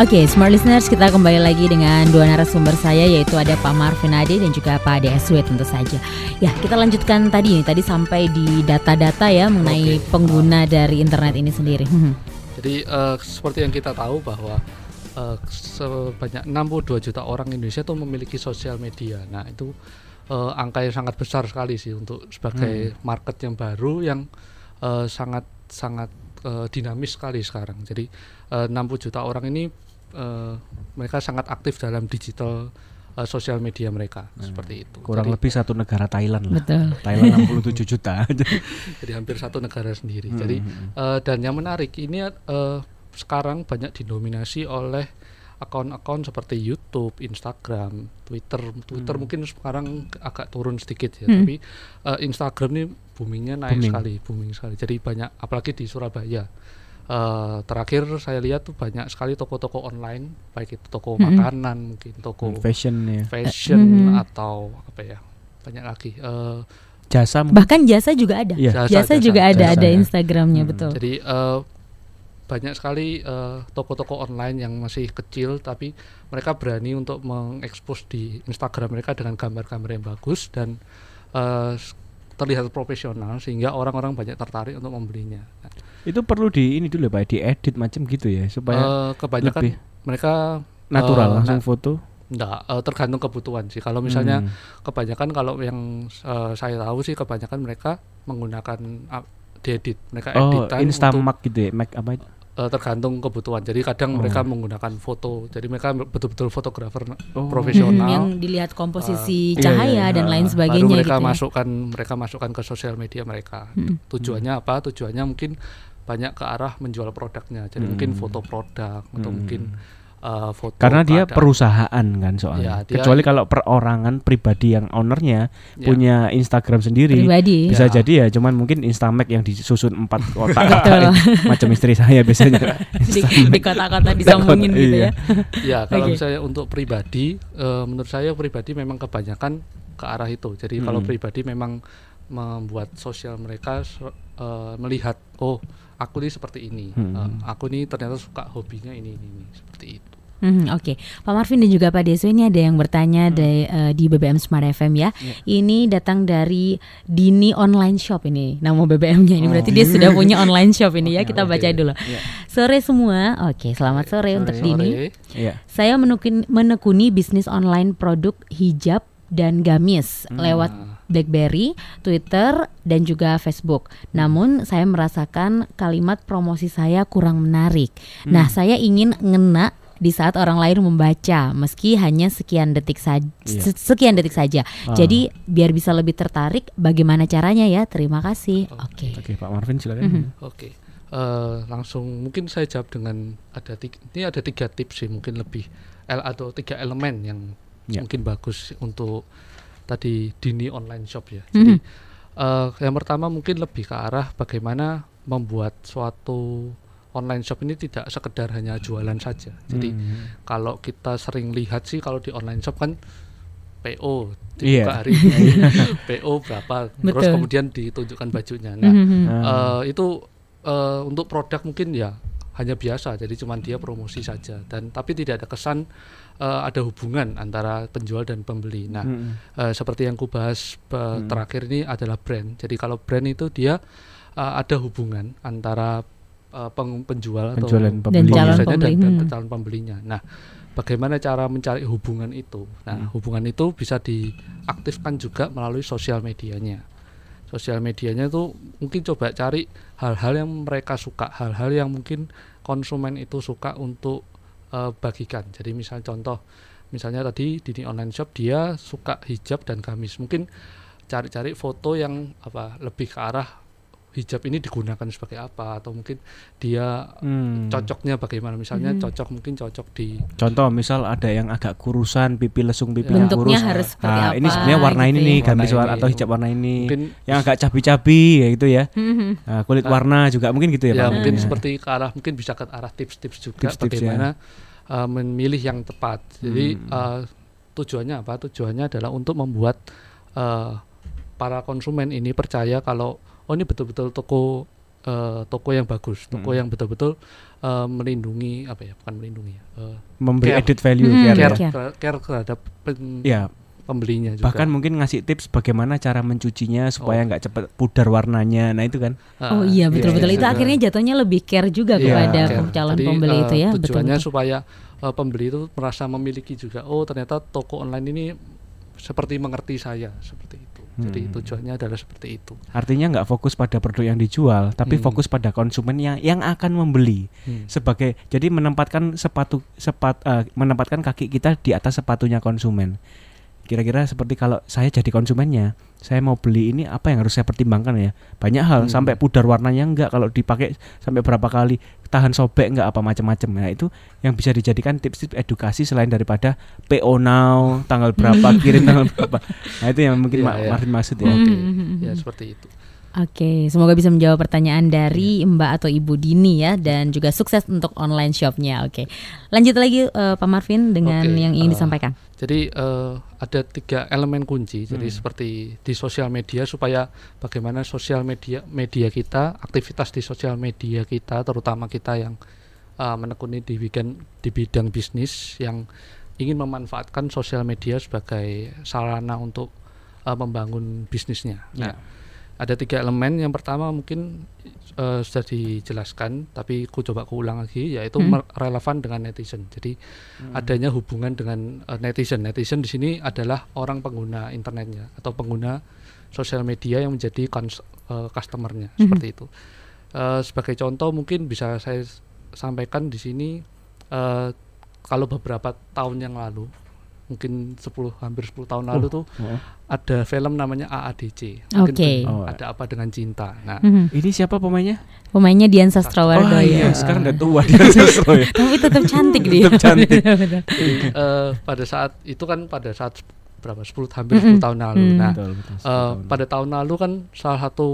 Oke, okay, smart listeners, kita kembali lagi dengan dua narasumber saya yaitu ada Pak Marvin Ade dan juga Pak DSW tentu saja. Ya, kita lanjutkan tadi nih, tadi sampai di data-data ya mengenai okay. pengguna dari internet ini sendiri. Hmm. Jadi uh, seperti yang kita tahu bahwa uh, sebanyak 62 juta orang Indonesia itu memiliki sosial media. Nah, itu uh, angka yang sangat besar sekali sih untuk sebagai hmm. market yang baru yang uh, sangat sangat uh, dinamis sekali sekarang. Jadi uh, 60 juta orang ini uh, mereka sangat aktif dalam digital uh, sosial media mereka hmm. seperti itu. Kurang Jadi, lebih satu negara Thailand lah. Betul. Thailand 67 juta. Jadi hampir satu negara sendiri. Hmm. Jadi uh, dan yang menarik ini uh, sekarang banyak didominasi oleh akun-akun seperti YouTube, Instagram, Twitter. Twitter hmm. mungkin sekarang agak turun sedikit ya, hmm. tapi uh, Instagram ini boomingnya naik booming. sekali, booming sekali. Jadi banyak, apalagi di Surabaya. Uh, terakhir saya lihat tuh banyak sekali toko-toko online, baik itu toko hmm. makanan, mungkin toko fashion ya, fashion hmm. atau apa ya, banyak lagi. Uh, jasa bahkan jasa juga ada, ya. jasa, jasa, jasa juga jasa, ada, jasa, ada ya. Instagramnya hmm. betul. Jadi uh, banyak sekali uh, toko-toko online yang masih kecil tapi mereka berani untuk mengekspos di Instagram mereka dengan gambar-gambar yang bagus dan uh, terlihat profesional sehingga orang-orang banyak tertarik untuk membelinya. Itu perlu di ini dulu ya Pak, diedit macam gitu ya supaya uh, kebanyakan lebih mereka natural uh, langsung foto. Enggak, uh, tergantung kebutuhan sih. Kalau misalnya hmm. kebanyakan kalau yang uh, saya tahu sih kebanyakan mereka menggunakan uh, diedit. Mereka oh, editan Instamac gitu ya, Mac apa uh, tergantung kebutuhan. Jadi kadang oh. mereka menggunakan foto. Jadi mereka betul-betul fotografer oh. profesional yang dilihat komposisi uh, cahaya iya, iya. dan lain sebagainya Baru mereka gitu ya. masukkan mereka masukkan ke sosial media mereka. Hmm. Tujuannya apa? Tujuannya mungkin banyak ke arah menjual produknya. Jadi hmm. mungkin foto produk atau hmm. mungkin uh, foto karena dia perusahaan kan soalnya ya, dia, kecuali kalau perorangan pribadi yang ownernya ya. punya Instagram sendiri pribadi. bisa ya. jadi ya cuman mungkin Instamac yang disusun empat kotak macam istri saya biasanya di, di kotak-kotak disambungin gitu ya ya kalau okay. misalnya untuk pribadi uh, menurut saya pribadi memang kebanyakan ke arah itu jadi hmm. kalau pribadi memang membuat sosial mereka uh, melihat oh aku ini seperti ini hmm. uh, aku ini ternyata suka hobinya ini ini, ini seperti itu Hmm, Oke, okay. Pak Marvin dan juga Pak Deso ini ada yang bertanya hmm. di, uh, di BBM Smart FM ya. Yeah. Ini datang dari Dini Online Shop ini, nama BBM-nya ini. Oh. Berarti dia sudah punya online shop ini okay, ya. Kita okay. baca dulu. Yeah. Sore semua, oke, okay, selamat sore, sore untuk sore. Dini. Yeah. Saya menekuni, menekuni bisnis online produk hijab dan gamis hmm. lewat BlackBerry, Twitter, dan juga Facebook. Namun saya merasakan kalimat promosi saya kurang menarik. Hmm. Nah, saya ingin ngena di saat orang lain membaca meski hanya sekian detik saja yeah. sekian detik saja. Uh. Jadi biar bisa lebih tertarik bagaimana caranya ya? Terima kasih. Oke. Okay. Oke, okay, Pak Marvin silakan. Mm -hmm. Oke. Okay. Uh, eh, langsung mungkin saya jawab dengan ada tiga, ini ada tiga tips sih mungkin lebih L atau tiga elemen yang yeah. mungkin bagus untuk tadi dini online shop ya. Mm -hmm. Jadi uh, yang pertama mungkin lebih ke arah bagaimana membuat suatu online shop ini tidak sekedar hanya jualan saja. Jadi hmm. kalau kita sering lihat sih kalau di online shop kan PO dibuka yeah. hari ini PO berapa Betul. terus kemudian ditunjukkan bajunya. Nah, mm-hmm. uh, itu uh, untuk produk mungkin ya hanya biasa jadi cuma dia promosi saja dan tapi tidak ada kesan uh, ada hubungan antara penjual dan pembeli. Nah, mm-hmm. uh, seperti yang ku bahas uh, mm-hmm. terakhir ini adalah brand. Jadi kalau brand itu dia uh, ada hubungan antara uh, penjual atau dan pembeli. dan calon pembeli. dan, dan calon pembelinya. Nah, bagaimana cara mencari hubungan itu? Nah, hmm. hubungan itu bisa diaktifkan juga melalui sosial medianya. Sosial medianya itu mungkin coba cari hal-hal yang mereka suka, hal-hal yang mungkin konsumen itu suka untuk uh, bagikan. Jadi misal contoh, misalnya tadi di online shop dia suka hijab dan gamis, mungkin cari-cari foto yang apa lebih ke arah hijab ini digunakan sebagai apa atau mungkin dia hmm. cocoknya bagaimana misalnya hmm. cocok mungkin cocok di contoh misal ada yang agak kurusan pipi lesung pipi ya. kurus harus nah, apa ini sebenarnya warna gitu ini nih ya. gamis warna atau hijab warna ini mungkin yang agak cabi-cabi ya gitu ya hmm. nah, kulit nah, warna juga mungkin gitu ya, ya Pak mungkin hmm. seperti ke arah mungkin bisa ke arah tips-tips juga tips -tips bagaimana ya. uh, memilih yang tepat jadi hmm. uh, tujuannya apa tujuannya adalah untuk membuat uh, para konsumen ini percaya kalau oh ini betul-betul toko uh, toko yang bagus, toko Hmm. yang betul-betul uh, melindungi apa ya, bukan melindungi ya, uh, Memberi care. added value, Hmm, care, care, ya. care, care terhadap pen- Ya, pembelinya juga. bahkan mungkin ngasih tips bagaimana cara mencucinya supaya nggak cepet pudar warnanya. Nah itu kan. Oh iya betul-betul Iya, itu iya. akhirnya jatuhnya lebih care juga Iya, kepada care. calon Jadi, pembeli uh, itu ya betul Tujuannya betul. supaya uh, pembeli itu merasa memiliki juga. Oh ternyata toko online ini seperti mengerti saya seperti. Jadi Hmm. tujuannya adalah seperti itu. Artinya nggak fokus pada produk yang dijual, tapi Hmm. fokus pada konsumen yang yang akan membeli. Hmm. Sebagai jadi menempatkan sepatu sepat eh, menempatkan kaki kita di atas sepatunya konsumen. Kira-kira seperti kalau saya jadi konsumennya, saya mau beli ini apa yang harus saya pertimbangkan ya? Banyak hal Hmm. sampai pudar warnanya enggak kalau dipakai sampai berapa kali tahan sobek enggak apa macam-macam. Nah, itu yang bisa dijadikan tips-tips edukasi selain daripada PO now, tanggal berapa, kirim tanggal berapa. Nah, itu yang mungkin Iya, Ma-. Martin maksud ya. Oke. Mhm. Ya seperti itu. Oke, semoga bisa menjawab pertanyaan dari Mbak atau Ibu Dini ya dan juga sukses untuk online shopnya. Oke, lanjut lagi eh, Pak Marvin dengan Oke, yang ingin eh, disampaikan. Jadi eh, ada tiga elemen kunci. Jadi Hmm. seperti di sosial media supaya bagaimana sosial media media kita, aktivitas di sosial media kita, terutama kita yang eh, menekuni di bidang di bidang bisnis yang ingin memanfaatkan sosial media sebagai sarana untuk eh, membangun bisnisnya. Nah, Ya. Ada tiga elemen. Yang pertama mungkin eh, sudah dijelaskan, tapi ku coba ku ulang lagi, yaitu Hmm. relevan dengan netizen. Jadi adanya hubungan dengan eh, netizen. Netizen di sini adalah orang pengguna internetnya atau pengguna sosial media yang menjadi cons- eh, customernya Mhm. seperti itu. Eh, sebagai contoh mungkin bisa saya sampaikan di sini eh, kalau beberapa tahun yang lalu mungkin 10 hampir 10 tahun lalu Oh, tuh oh. ada film namanya AADC. Mungkin Oke. pen- Oh. Ada apa dengan cinta. Nah, Mhm. Ini siapa pemainnya? Pemainnya Dian Sastrowardoyo. Oh iya, sekarang udah tua dia Sastrowardoyo. Tapi tetap cantik dia. Tetap cantik. Benar. jadi eh, pada saat itu kan pada saat berapa 10 hampir Mm-mm. 10 tahun lalu. Mm. Nah, Betul, betul, 10 eh, tahun. pada tahun lalu kan salah satu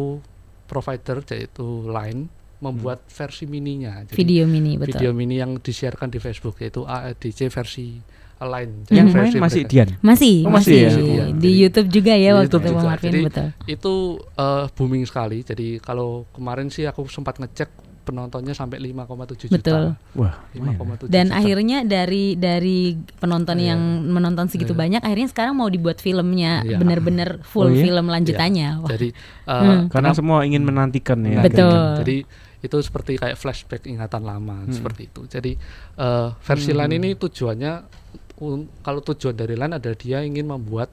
provider yaitu Line membuat versi mininya. Jadi Video mini betul. video mini yang disiarkan di Facebook yaitu AEDC versi Line. Yang main versi masih mereka. Dian. Masih, Oh, masih, masih ya? Iya. di Jadi- YouTube juga ya di waktu YouTube itu juga. Marvin Jadi, betul. Itu eh, booming sekali. Jadi kalau kemarin sih aku sempat ngecek penontonnya sampai 5,7 juta. Betul. Wah, 5,7 Dan juta. akhirnya dari dari penonton Iya. yang menonton segitu Iya. banyak, akhirnya sekarang mau dibuat filmnya Iya. benar-benar full Oh iya? film lanjutannya. Wah. Jadi eh, Hmm. Karena semua ingin menantikan ya. Betul. Jadi itu seperti kayak flashback ingatan lama Hmm. seperti itu. Jadi eh, versi Hmm. Line ini tujuannya un- kalau tujuan dari Line adalah dia ingin membuat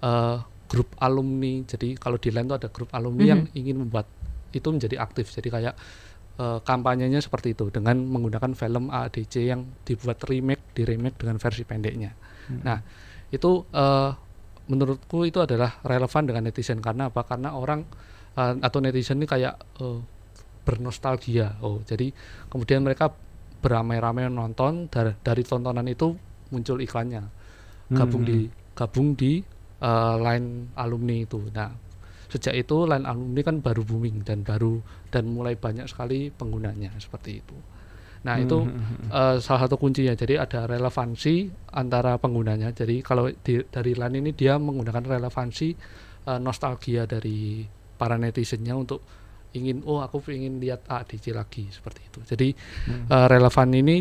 eh, grup alumni. Jadi kalau di Line itu ada grup alumni Mhm. yang ingin membuat itu menjadi aktif. Jadi kayak eh, kampanyenya seperti itu dengan menggunakan film AADC yang dibuat remake, di remake dengan versi pendeknya. Hmm. Nah, itu eh, menurutku itu adalah relevan dengan netizen karena apa? Karena orang eh, atau netizen ini kayak eh, bernostalgia. Oh, jadi kemudian mereka beramai-ramai nonton dari, dari tontonan itu muncul iklannya. Gabung Hmm. di gabung di eh, line alumni itu. Nah, sejak itu line alumni kan baru booming dan baru dan mulai banyak sekali penggunanya seperti itu. Nah, itu Hmm. eh, salah satu kuncinya. Jadi ada relevansi antara penggunanya. Jadi kalau di, dari line ini dia menggunakan relevansi eh, nostalgia dari para netizennya untuk ingin oh aku ingin lihat ADC lagi seperti itu. Jadi Hmm. eh, relevan ini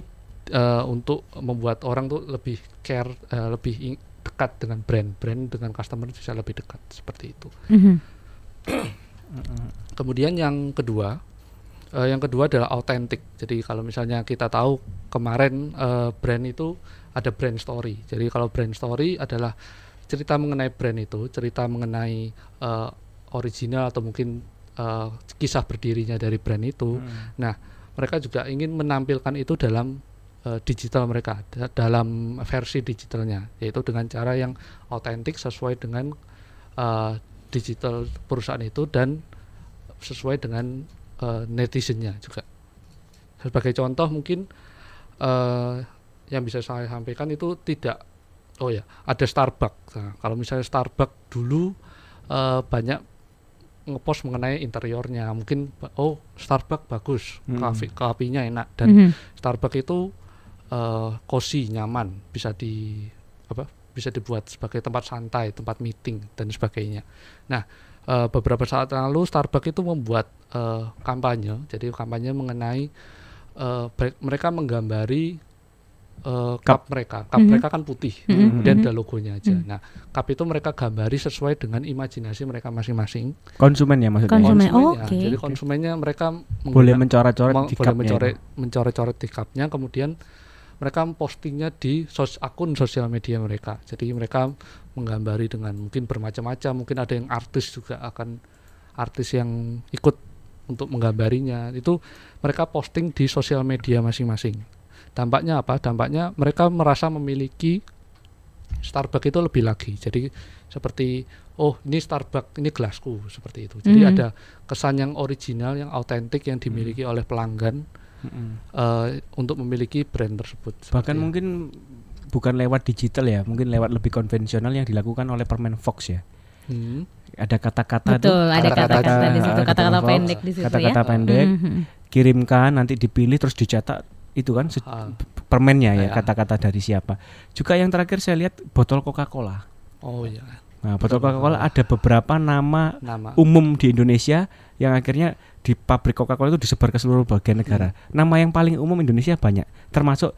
eh, untuk membuat orang tuh lebih care, eh, lebih dekat dengan brand, brand dengan customer bisa lebih dekat seperti itu. Mhm. Kemudian yang kedua, eh, yang kedua adalah autentik. Jadi kalau misalnya kita tahu kemarin eh, brand itu ada brand story. Jadi kalau brand story adalah cerita mengenai brand itu, cerita mengenai eh, original atau mungkin eh, kisah berdirinya dari brand itu. Hmm. Nah, mereka juga ingin menampilkan itu dalam eh, digital mereka, da- dalam versi digitalnya, yaitu dengan cara yang autentik sesuai dengan eh, digital perusahaan itu dan sesuai dengan eh, netizennya juga. Sebagai contoh mungkin eh, yang bisa saya sampaikan itu tidak, oh ya, ada Starbucks. Nah, kalau misalnya Starbucks dulu eh, banyak ngepost mengenai interiornya, mungkin oh Starbucks bagus, Hmm. kafe kopinya enak dan Mhm. Starbucks itu eh cozy, nyaman, bisa di apa? Bisa dibuat sebagai tempat santai, tempat meeting dan sebagainya. Nah, uh, beberapa saat lalu Starbucks itu membuat uh, kampanye. Jadi kampanye mengenai uh, mereka menggambari uh, cup, mereka. Cup mm -hmm. mereka kan putih, mm -hmm. kemudian ada logonya aja. Mm -hmm. Nah, cup itu mereka gambari sesuai dengan imajinasi mereka masing-masing. Konsumen ya maksudnya. Konsumen, oh, ya. okay. Jadi konsumennya mereka boleh mencoret-coret di boleh mencoret mencoret-coret di cupnya, kemudian mereka postingnya di sos akun sosial media mereka. Jadi mereka menggambari dengan mungkin bermacam-macam, mungkin ada yang artis juga akan artis yang ikut untuk menggambarinya. Itu mereka posting di sosial media masing-masing Dampaknya apa? Dampaknya mereka merasa memiliki Starbucks itu lebih lagi. Jadi seperti oh ini Starbucks ini gelasku seperti itu. Jadi mm. ada kesan yang original, yang autentik yang dimiliki mm. oleh pelanggan mm. uh, untuk memiliki brand tersebut. Bahkan itu. mungkin bukan lewat digital ya, mungkin lewat lebih konvensional yang dilakukan oleh permen Fox ya. Hmm. Ada kata-kata Betul, ada kata-kata di situ, kata-kata pendek di situ kata-kata ya. pendek. Mm -hmm. Kirimkan nanti dipilih terus dicetak itu kan uh, permennya ya kata-kata dari siapa. Juga yang terakhir saya lihat botol Coca-Cola. Oh iya. Nah, botol Coca-Cola ada beberapa nama, nama umum di Indonesia yang akhirnya di pabrik Coca-Cola itu disebar ke seluruh bagian negara. Hmm. Nama yang paling umum Indonesia banyak, termasuk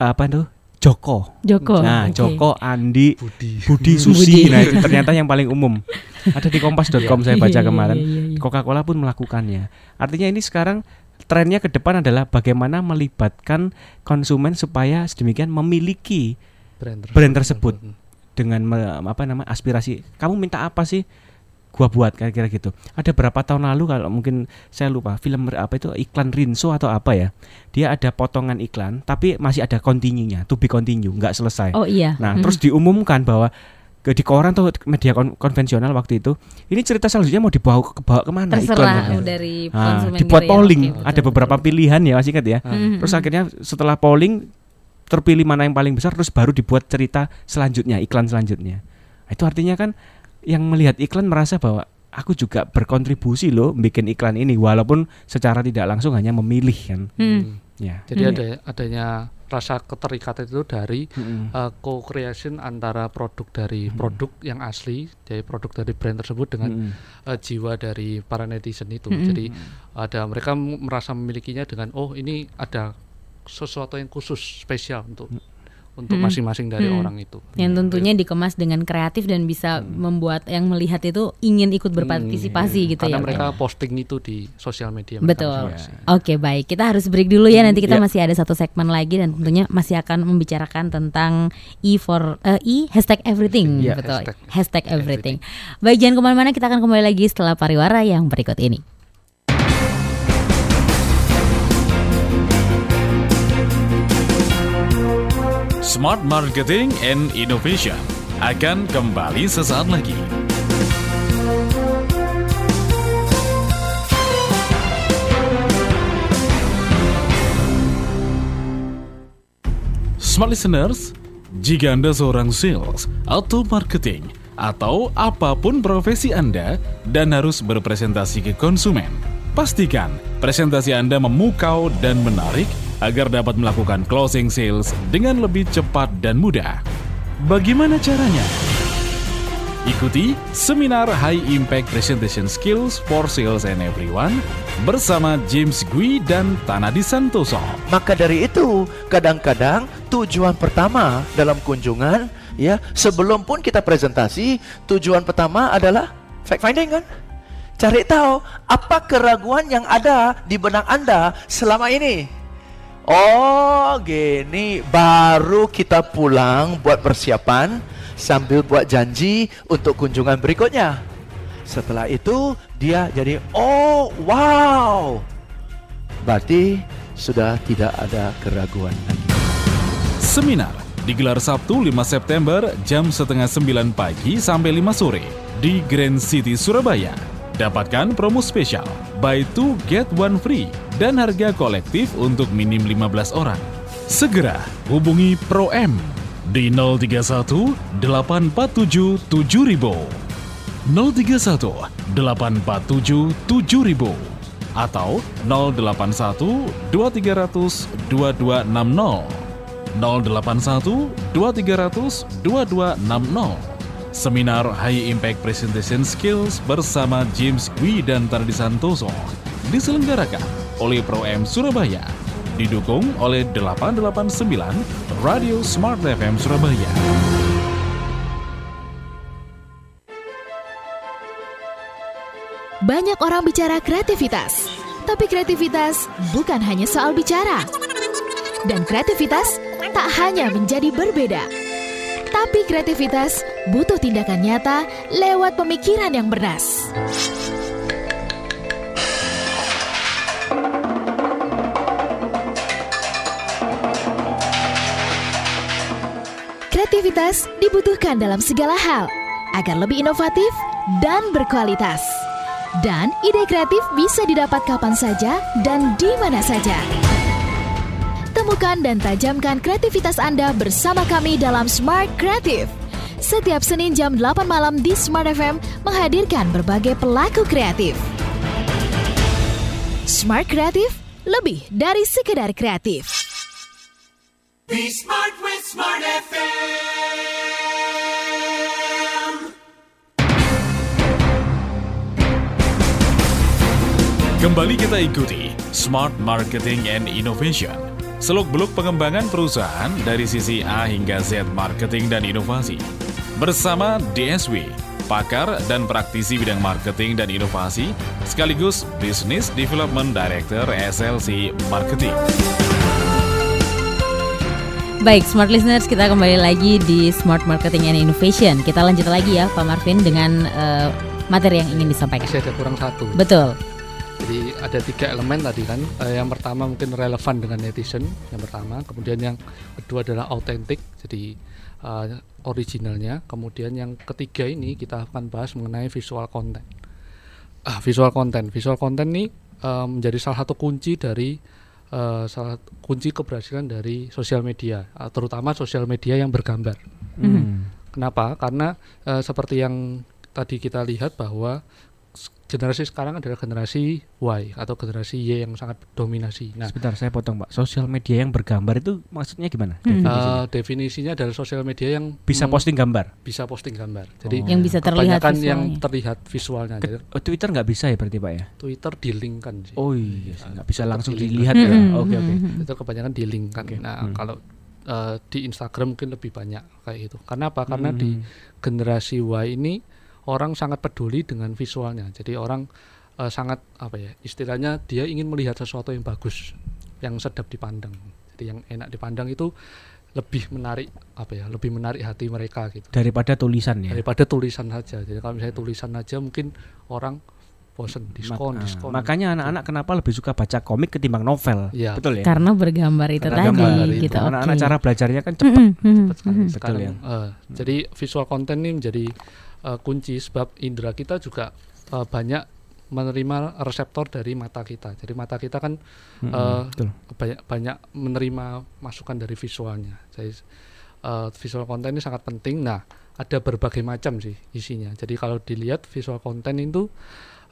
apa itu? Joko. Joko. Nah, okay. Joko, Andi, Budi, Budi Susi. Budi. Nah, itu ternyata yang paling umum. Ada di kompas.com saya baca iya, iya, kemarin. Iya, Coca-Cola pun melakukannya. Artinya ini sekarang trennya ke depan adalah bagaimana melibatkan konsumen supaya sedemikian memiliki brand tersebut, brand tersebut hmm. dengan me, apa nama aspirasi kamu minta apa sih gua buat kira-kira gitu ada berapa tahun lalu kalau mungkin saya lupa film apa itu iklan Rinso atau apa ya dia ada potongan iklan tapi masih ada continue-nya to be continue nggak selesai oh iya nah hmm. terus diumumkan bahwa ke di koran atau media kon konvensional waktu itu ini cerita selanjutnya mau dibawa ke bawa ke mana terserah iklan, dari nah, dibuat ya. polling ya. ada beberapa pilihan ya masih ingat ya hmm. terus akhirnya setelah polling terpilih mana yang paling besar terus baru dibuat cerita selanjutnya iklan selanjutnya itu artinya kan yang melihat iklan merasa bahwa aku juga berkontribusi loh bikin iklan ini walaupun secara tidak langsung hanya memilih kan hmm. ya jadi hmm. ada adanya rasa keterikatan itu dari mm-hmm. uh, co-creation antara produk dari mm-hmm. produk yang asli dari produk dari brand tersebut dengan mm-hmm. uh, jiwa dari para netizen itu. Mm-hmm. Jadi ada mereka merasa memilikinya dengan oh ini ada sesuatu yang khusus spesial untuk mm-hmm untuk hmm. masing-masing hmm. dari hmm. orang itu. Yang tentunya dikemas dengan kreatif dan bisa hmm. membuat yang melihat itu ingin ikut berpartisipasi hmm. gitu Karena ya. Karena mereka posting itu di sosial media. Betul. Ya. Oke baik, kita harus break dulu ya. Nanti kita ya. masih ada satu segmen lagi dan tentunya masih akan membicarakan tentang e for uh, e hashtag everything. Ya, Betul. Hashtag, hashtag everything. everything. Baik jangan ke mana-mana, kita akan kembali lagi setelah pariwara yang berikut ini. Smart Marketing and Innovation akan kembali sesaat lagi. Smart listeners, jika Anda seorang sales atau marketing atau apa pun profesi Anda dan harus berpresentasi ke konsumen, pastikan presentasi Anda memukau dan menarik agar dapat melakukan closing sales dengan lebih cepat dan mudah. Bagaimana caranya? Ikuti seminar High Impact Presentation Skills for Sales and Everyone bersama James Gui dan Tanadi Santoso. Maka dari itu, kadang-kadang tujuan pertama dalam kunjungan ya, sebelum pun kita presentasi, tujuan pertama adalah fact finding kan? Cari tahu apa keraguan yang ada di benak Anda selama ini. Oh, gini baru kita pulang buat persiapan sambil buat janji untuk kunjungan berikutnya. Setelah itu dia jadi oh wow. Berarti sudah tidak ada keraguan lagi. Seminar digelar Sabtu 5 September jam setengah 9 pagi sampai 5 sore di Grand City Surabaya. Dapatkan promo spesial buy two get one free dan harga kolektif untuk minim 15 orang. Segera hubungi Pro M di 031 847 7000 031 847 7000 atau 081 2300 2260 081 2300 2260 Seminar High Impact Presentation Skills bersama James Gwi dan Tardi Santoso diselenggarakan oleh Pro M Surabaya. Didukung oleh 889 Radio Smart FM Surabaya. Banyak orang bicara kreativitas, tapi kreativitas bukan hanya soal bicara. Dan kreativitas tak hanya menjadi berbeda, tapi kreativitas butuh tindakan nyata lewat pemikiran yang bernas. Kreativitas dibutuhkan dalam segala hal agar lebih inovatif dan berkualitas. Dan ide kreatif bisa didapat kapan saja dan di mana saja. Temukan dan tajamkan kreativitas Anda bersama kami dalam Smart Creative. Setiap Senin jam 8 malam di Smart FM menghadirkan berbagai pelaku kreatif. Smart Creative lebih dari sekedar kreatif. Be smart with Smart FM. Kembali kita ikuti Smart Marketing and Innovation. Seluk-beluk pengembangan perusahaan dari sisi A hingga Z marketing dan inovasi. Bersama DSW, pakar dan praktisi bidang marketing dan inovasi, sekaligus Business Development Director SLC Marketing. Baik, smart listeners, kita kembali lagi di Smart Marketing and Innovation. Kita lanjut lagi ya, Pak Marvin, dengan uh, materi yang ingin disampaikan. Masih ada kurang satu. Betul. Jadi ada tiga elemen tadi kan. Uh, yang pertama mungkin relevan dengan netizen, yang pertama. Kemudian yang kedua adalah autentik, jadi uh, originalnya. Kemudian yang ketiga ini kita akan bahas mengenai visual content. Ah, visual content, visual content ini uh, menjadi salah satu kunci dari uh, salah kunci keberhasilan dari sosial media, uh, terutama sosial media yang bergambar. Hmm. Kenapa? Karena uh, seperti yang tadi kita lihat bahwa generasi sekarang adalah generasi Y atau generasi Y yang sangat dominasi. Nah, sebentar saya potong Pak. Sosial media yang bergambar itu maksudnya gimana? Hmm. Definisinya? Uh, definisinya adalah sosial media yang bisa posting gambar. Bisa posting gambar. Jadi oh. yang bisa terlihat visualnya. yang terlihat visualnya. Ke, oh, Twitter nggak bisa ya berarti Pak ya? Twitter dilingkan sih. Oh iya, nggak bisa langsung dilihat ya. Hmm, Oke oke. Itu kebanyakan dilingkan. Okay. Nah, hmm. kalau uh, di Instagram mungkin lebih banyak kayak itu. Karena apa? Karena hmm. di generasi Y ini orang sangat peduli dengan visualnya. Jadi orang uh, sangat apa ya istilahnya dia ingin melihat sesuatu yang bagus, yang sedap dipandang. Jadi yang enak dipandang itu lebih menarik apa ya lebih menarik hati mereka gitu. Daripada tulisan ya? Daripada tulisan saja. Jadi kalau misalnya tulisan aja mungkin orang bosen diskon Mak diskon. makanya anak-anak kenapa lebih suka baca komik ketimbang novel? Ya. betul ya? Karena bergambar itu karena tadi gambar gitu anak-anak okay. cara belajarnya kan cepat. mm -hmm. cepat sekali. Betul Sekarang, ya uh, jadi visual content ini menjadi uh, kunci sebab indera kita juga uh, banyak menerima reseptor dari mata kita. Jadi mata kita kan Mm-mm, uh, betul. banyak banyak menerima masukan dari visualnya. Jadi uh, visual content ini sangat penting. Nah, ada berbagai macam sih isinya. Jadi kalau dilihat visual content itu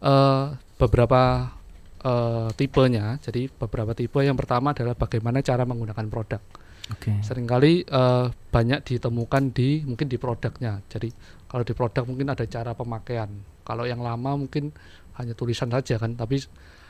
uh, beberapa uh, tipenya. Jadi beberapa tipe yang pertama adalah bagaimana cara menggunakan produk. Oke. Seringkali uh, banyak ditemukan di mungkin di produknya. Jadi kalau di produk mungkin ada cara pemakaian. Kalau yang lama mungkin hanya tulisan saja kan, tapi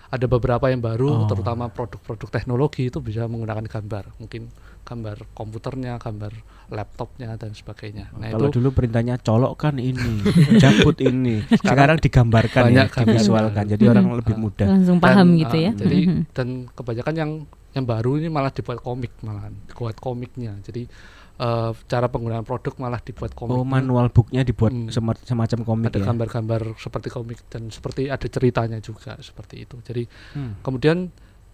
ada beberapa yang baru, Oh. terutama produk-produk teknologi itu bisa menggunakan gambar. Mungkin gambar komputernya, gambar laptopnya dan sebagainya. Nah Kalau itu dulu perintahnya colok kan ini, cabut ini. Sekarang digambarkan banyak ya, divisualkan. Jadi orang lebih mudah. langsung paham Dan, gitu uh, ya Jadi Mhm. dan kebanyakan yang yang baru ini malah dibuat komik malahan, dibuat komiknya. Jadi uh, cara penggunaan produk malah dibuat komik. Oh, manual booknya dibuat Hmm. sema- semacam komik ada ya. gambar-gambar seperti komik dan seperti ada ceritanya juga seperti itu. Jadi Hmm. kemudian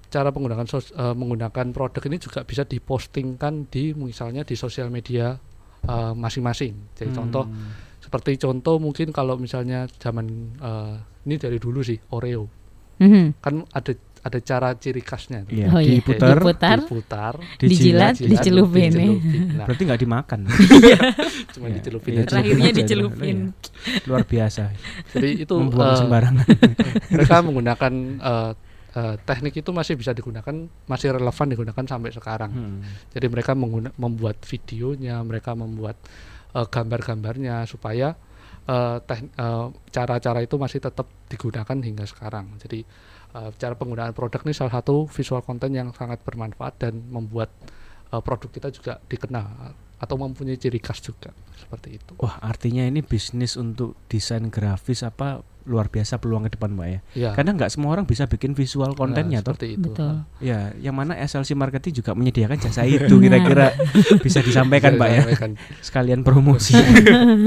cara penggunaan sos- eh, menggunakan produk ini juga bisa dipostingkan di misalnya di sosial media eh, masing-masing. Jadi Hmm. contoh seperti contoh mungkin kalau misalnya zaman eh, ini dari dulu sih Oreo Mhm. kan ada ada cara ciri khasnya. Iya, Oh iya. diputar, Diputar, diputar, dijilat, dicelupin ya. Nah, Berarti nggak dimakan. cuma Iya, dicelupin iya, aja. Terakhirnya dicelupin. Iya. Luar biasa. Jadi itu Membuang sembarangan. mereka menggunakan eh, uh, teknik itu masih bisa digunakan, masih relevan digunakan sampai sekarang. Hmm. Jadi mereka membuat videonya, mereka membuat uh, gambar-gambarnya supaya uh, cara-cara uh, itu masih tetap digunakan hingga sekarang. Jadi uh, cara penggunaan produk ini salah satu visual content yang sangat bermanfaat dan membuat uh, produk kita juga dikenal atau mempunyai ciri khas juga seperti itu. Wah, artinya ini bisnis untuk desain grafis apa luar biasa peluang ke depan, Mbak ya. ya. Karena nggak semua orang bisa bikin visual nah, kontennya nah, seperti itu. Betul. Ya, yang mana SLC Marketing juga menyediakan jasa itu kira-kira bisa disampaikan, Mbak ya. Sekalian promosi.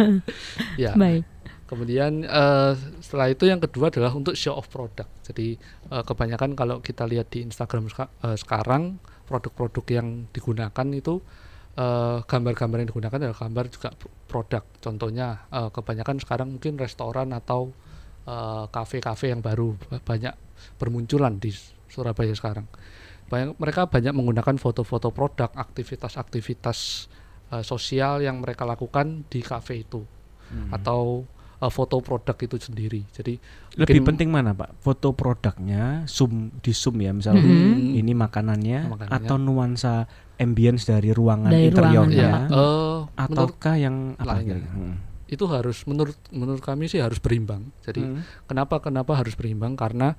ya. Baik. Kemudian uh, setelah itu yang kedua adalah untuk show of product. Jadi uh, kebanyakan kalau kita lihat di Instagram uh, sekarang produk-produk yang digunakan itu gambar gambar-gambar yang digunakan adalah gambar juga produk. Contohnya uh, kebanyakan sekarang mungkin restoran atau kafe-kafe uh, yang baru banyak bermunculan di Surabaya sekarang. Banyak mereka banyak menggunakan foto-foto produk, aktivitas-aktivitas uh, sosial yang mereka lakukan di kafe itu. Hmm. Atau uh, foto produk itu sendiri. Jadi lebih penting mana Pak? Foto produknya zoom di zoom ya misalnya hmm. ini makanannya, makanannya atau nuansa ambience dari ruangan dari interiornya ruangan, ya. uh, ataukah yang apa Hmm. Itu harus menurut menurut kami sih harus berimbang. Jadi hmm. kenapa kenapa harus berimbang? Karena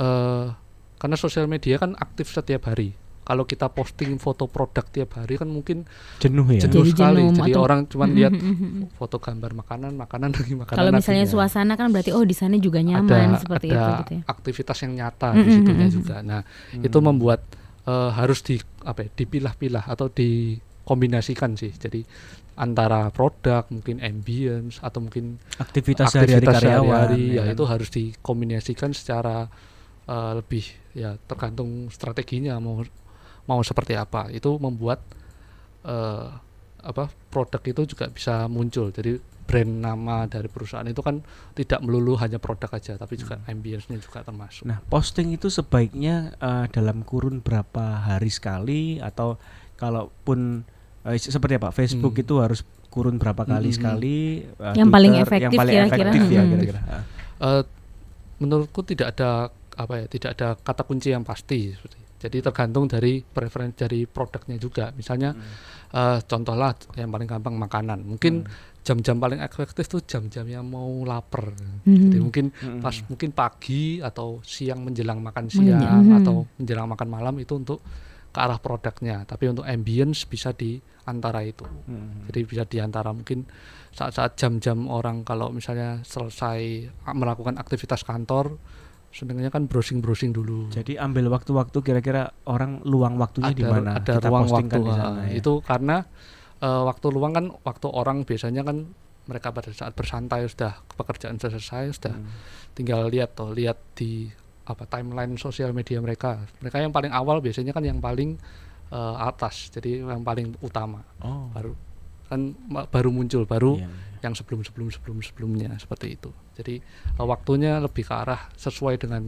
uh, karena sosial media kan aktif setiap hari kalau kita posting foto produk tiap hari kan mungkin jenuh ya jenuh jadi sekali jenuh, jadi orang cuma lihat foto gambar makanan makanan lagi makanan kalau misalnya ya. suasana kan berarti oh di sana juga nyaman ada, seperti ada itu gitu ya. aktivitas yang nyata di situnya juga nah hmm. itu membuat uh, harus di apa ya, dipilah-pilah atau dikombinasikan sih jadi antara produk mungkin ambience atau mungkin aktivitas, sehari-hari ya, ya itu harus dikombinasikan secara uh, lebih ya tergantung strateginya mau mau seperti apa itu membuat uh, apa produk itu juga bisa muncul jadi brand nama dari perusahaan itu kan tidak melulu hanya produk aja tapi juga hmm. ambience-nya juga termasuk. Nah, posting itu sebaiknya uh, dalam kurun berapa hari sekali atau kalaupun uh, seperti apa Facebook hmm. itu harus kurun berapa kali hmm. sekali uh, yang Twitter, paling efektif yang paling kira-kira. efektif ya kira-kira. Uh, menurutku tidak ada apa ya, tidak ada kata kunci yang pasti seperti jadi tergantung dari preferensi dari produknya juga. Misalnya hmm. uh, contohlah yang paling gampang makanan. Mungkin hmm. jam-jam paling efektif tuh jam-jam yang mau lapar. Hmm. Jadi mungkin hmm. pas mungkin pagi atau siang menjelang makan siang hmm. atau menjelang makan malam itu untuk ke arah produknya. Tapi untuk ambience bisa di antara itu. Hmm. Jadi bisa di antara mungkin saat-saat jam-jam orang kalau misalnya selesai melakukan aktivitas kantor senengnya kan browsing-browsing dulu. Jadi ambil waktu-waktu kira-kira orang luang waktunya di mana? Ada Kita ruang waktu di sana, ya. itu karena uh, waktu luang kan waktu orang biasanya kan mereka pada saat bersantai sudah pekerjaan selesai sudah hmm. tinggal lihat tuh lihat di apa timeline sosial media mereka. Mereka yang paling awal biasanya kan yang paling uh, atas, jadi yang paling utama. Oh. Baru kan baru muncul baru yeah. yang sebelum sebelum sebelum sebelumnya seperti itu jadi uh, waktunya lebih ke arah sesuai dengan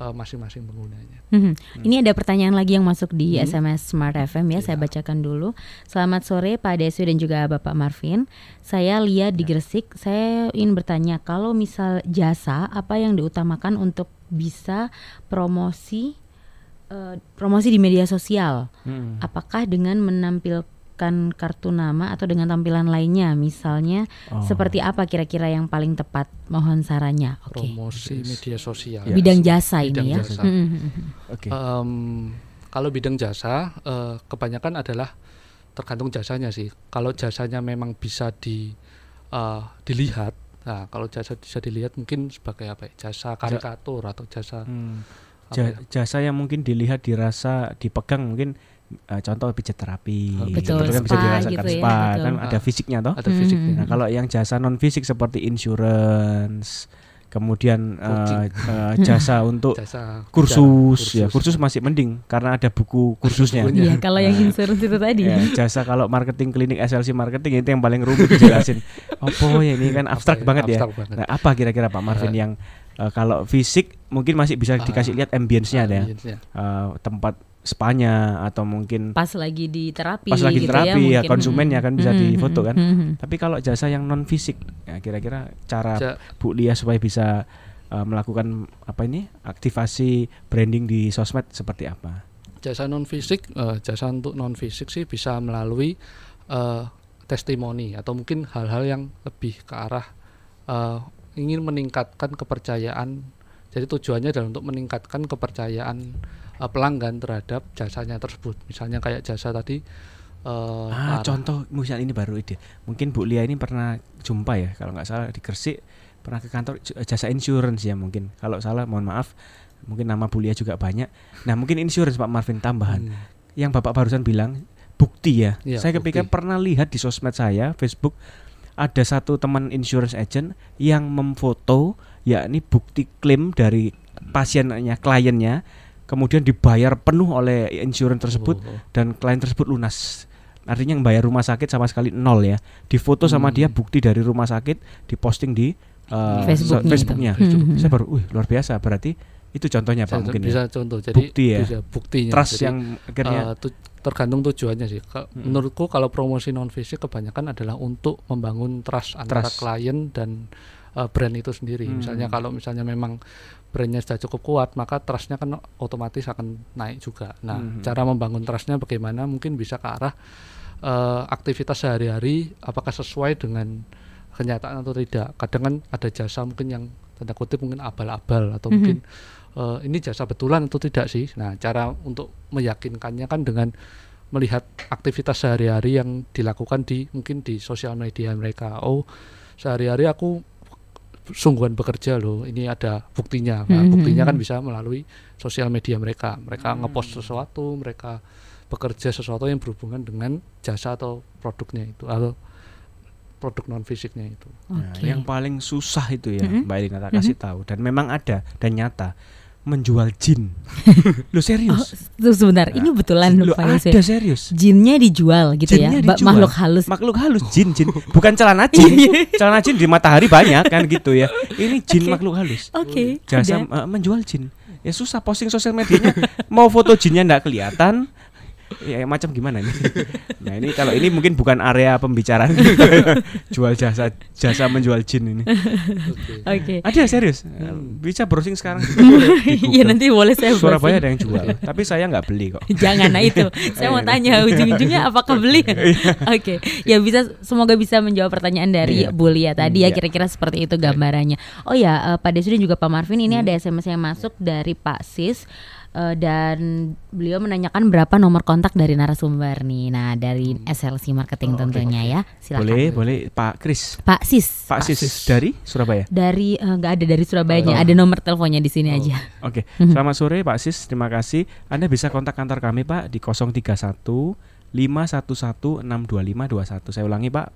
uh, masing-masing uh, penggunanya. Hmm. Hmm. Ini ada pertanyaan lagi yang masuk di hmm. SMS Smart FM ya, yeah. saya bacakan dulu. Selamat sore Pak Desu dan juga Bapak Marvin. Saya lihat di ya. Gresik, saya ingin bertanya kalau misal jasa apa yang diutamakan untuk bisa promosi uh, promosi di media sosial? Hmm. Apakah dengan menampilkan menggunakan kartu nama atau dengan tampilan lainnya misalnya oh. seperti apa kira-kira yang paling tepat mohon sarannya okay. promosi media sosial yes. bidang jasa bidang ini ya jasa. Okay. um, kalau bidang jasa uh, kebanyakan adalah tergantung jasanya sih kalau jasanya memang bisa di uh, dilihat nah kalau jasa bisa dilihat mungkin sebagai apa ya jasa karikatur atau jasa hmm. ja, ya? jasa yang mungkin dilihat dirasa dipegang mungkin uh, contoh pijat terapi oh, betul, gitu kan bisa dirasakan gitu ya, spa betul. kan ada fisiknya toh. Ada fisiknya. Nah kalau yang jasa non fisik seperti insurance kemudian uh, uh, jasa untuk jasa kursus, kursus. Ya kursus masih mending karena ada buku kursusnya. Iya kalau yang insurance itu tadi. ya, jasa kalau marketing klinik SLC marketing itu yang paling rumit dijelasin. Oh ya ini kan abstrak okay, banget ya. banget. nah apa kira-kira Pak Marvin yang uh, kalau fisik mungkin masih bisa dikasih uh, lihat ambience-nya uh, ada ya? Uh, tempat spanya atau mungkin pas lagi di terapi pas lagi gitu terapi ya, ya konsumennya kan bisa mm-hmm. difoto kan mm-hmm. tapi kalau jasa yang non fisik ya kira-kira cara ja. Bu Lia supaya bisa uh, melakukan apa ini aktivasi branding di sosmed seperti apa? Jasa non fisik, uh, jasa untuk non fisik sih bisa melalui uh, testimoni atau mungkin hal-hal yang lebih ke arah uh, ingin meningkatkan kepercayaan. Jadi tujuannya adalah untuk meningkatkan kepercayaan uh, pelanggan terhadap jasanya tersebut. Misalnya kayak jasa tadi uh, ah, contoh misal ini baru ide. Mungkin Bu Lia ini pernah jumpa ya kalau nggak salah di Gresik pernah ke kantor jasa insurance ya mungkin. Kalau salah mohon maaf. Mungkin nama Bu Lia juga banyak. Nah, mungkin insurance Pak Marvin tambahan. Hmm. Yang Bapak barusan bilang bukti ya. ya saya kepikiran pernah lihat di sosmed saya Facebook ada satu teman insurance agent yang memfoto yakni bukti klaim dari pasiennya kliennya kemudian dibayar penuh oleh insurance tersebut oh, oh. dan klien tersebut lunas artinya yang bayar rumah sakit sama sekali nol ya difoto sama dia hmm. bukti dari rumah sakit diposting di uh, Facebooknya, Facebooknya. Hmm. saya baru, wih luar biasa berarti itu contohnya pak mungkin bisa ya. contoh jadi bukti ya bisa buktinya trust jadi, yang akhirnya uh, tu, tergantung tujuannya sih Ke, hmm. menurutku kalau promosi non fisik kebanyakan adalah untuk membangun trust, trust. antara klien dan uh, brand itu sendiri hmm. misalnya kalau misalnya memang brandnya sudah cukup kuat maka trustnya kan otomatis akan naik juga nah hmm. cara membangun trustnya bagaimana mungkin bisa ke arah uh, aktivitas sehari-hari apakah sesuai dengan kenyataan atau tidak. Kadang kan ada jasa mungkin yang tanda kutip mungkin abal-abal atau mm -hmm. mungkin uh, ini jasa betulan atau tidak sih. Nah, cara untuk meyakinkannya kan dengan melihat aktivitas sehari-hari yang dilakukan di mungkin di sosial media mereka. Oh, sehari-hari aku sungguhan bekerja loh. Ini ada buktinya. Nah, mm -hmm. buktinya kan bisa melalui sosial media mereka. Mereka mm -hmm. ngepost sesuatu, mereka bekerja sesuatu yang berhubungan dengan jasa atau produknya itu atau produk non fisiknya itu. Okay. Nah, yang paling susah itu ya, mm -hmm. Mbak Elina kasih mm -hmm. tahu dan memang ada dan nyata menjual jin. Lo serius? Oh, sebentar, nah, ini betulan Lo ada serius. Jinnya dijual gitu ya? jinnya ya, dijual. makhluk halus. Makhluk halus, jin, jin. Bukan celana jin. celana jin di matahari banyak kan gitu ya. Ini jin okay. makhluk halus. Oke. Okay. Jasa uh, menjual jin. Ya susah posting sosial medianya. mau foto jinnya nggak kelihatan, ya macam gimana nih? Nah ini kalau ini mungkin bukan area pembicaraan jual jasa jasa menjual jin ini. Oke. Okay. Ada serius? Hmm. Bisa browsing sekarang. Iya nanti boleh saya. Surabaya ada yang jual, tapi saya nggak beli kok. Jangan, nah itu. Saya mau tanya ujung-ujungnya apakah beli? Iya. Oke. Okay. Ya bisa semoga bisa menjawab pertanyaan dari iya. Bulia tadi ya iya. kira-kira seperti itu gambarannya. Oh ya uh, Pak Desri dan juga Pak Marvin ini hmm. ada SMS yang masuk dari Pak Sis uh, dan beliau menanyakan berapa nomor kontak dari narasumber nih. Nah, dari hmm. SLC Marketing oh, tentunya okay. ya. Silakan. Boleh, boleh Pak Kris. Pak Sis. Pak, Sis. Sis dari Surabaya. Dari eh, nggak uh, ada dari Surabayanya, oh. ada nomor teleponnya di sini oh. aja. Oke. Okay. Mhm. Selamat sore Pak Sis, terima kasih. Anda bisa kontak kantor kami Pak di 031 511 62521. Saya ulangi Pak.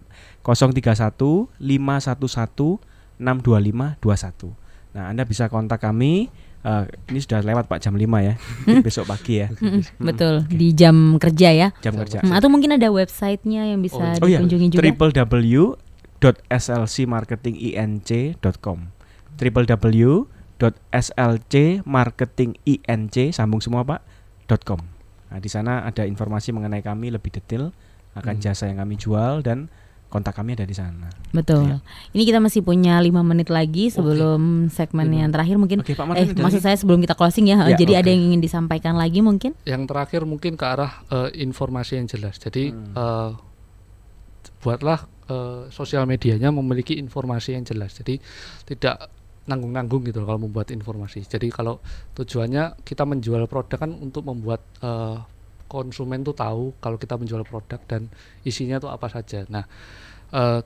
031 511 62521. Nah, Anda bisa kontak kami Uh, ini sudah lewat Pak jam 5 ya. Hmm? Besok pagi ya. Hmm, betul, okay. di jam kerja ya. Jam kerja. Hmm, atau mungkin ada websitenya yang bisa oh, iya. dikunjungi oh, iya. juga. www.slcmarketinginc.com www.slcmarketinginc sambung semua Pak .com. Nah, di sana ada informasi mengenai kami lebih detail akan hmm. jasa yang kami jual dan kontak kami ada di sana. Betul. Ya. Ini kita masih punya lima menit lagi sebelum okay. segmen yang terakhir mungkin. Okay, Pak eh maksud saya sebelum kita closing ya. ya Jadi okay. ada yang ingin disampaikan lagi mungkin? Yang terakhir mungkin ke arah uh, informasi yang jelas. Jadi hmm. uh, buatlah uh, sosial medianya memiliki informasi yang jelas. Jadi tidak nanggung-nanggung gitu kalau membuat informasi. Jadi kalau tujuannya kita menjual produk kan untuk membuat uh, konsumen tuh tahu kalau kita menjual produk dan isinya tuh apa saja. Nah, uh,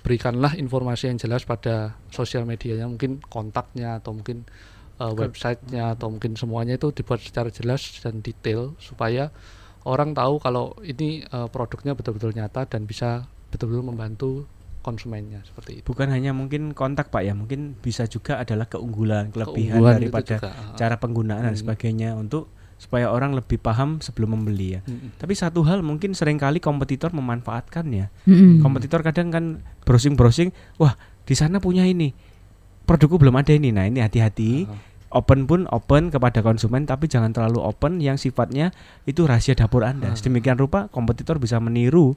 berikanlah informasi yang jelas pada sosial medianya, mungkin kontaknya atau mungkin uh, websitenya atau mungkin semuanya itu dibuat secara jelas dan detail supaya orang tahu kalau ini uh, produknya betul-betul nyata dan bisa betul-betul membantu konsumennya seperti itu. Bukan hanya mungkin kontak Pak ya, mungkin bisa juga adalah keunggulan, kelebihan keunggulan daripada cara penggunaan hmm. dan sebagainya untuk supaya orang lebih paham sebelum membeli ya. Mm-hmm. Tapi satu hal mungkin sering kali kompetitor memanfaatkannya. Mm-hmm. Kompetitor kadang kan browsing-browsing, wah di sana punya ini, produkku belum ada ini. Nah ini hati-hati. Uh-huh. Open pun open kepada konsumen, tapi jangan terlalu open yang sifatnya itu rahasia dapur anda. Uh-huh. Sedemikian rupa kompetitor bisa meniru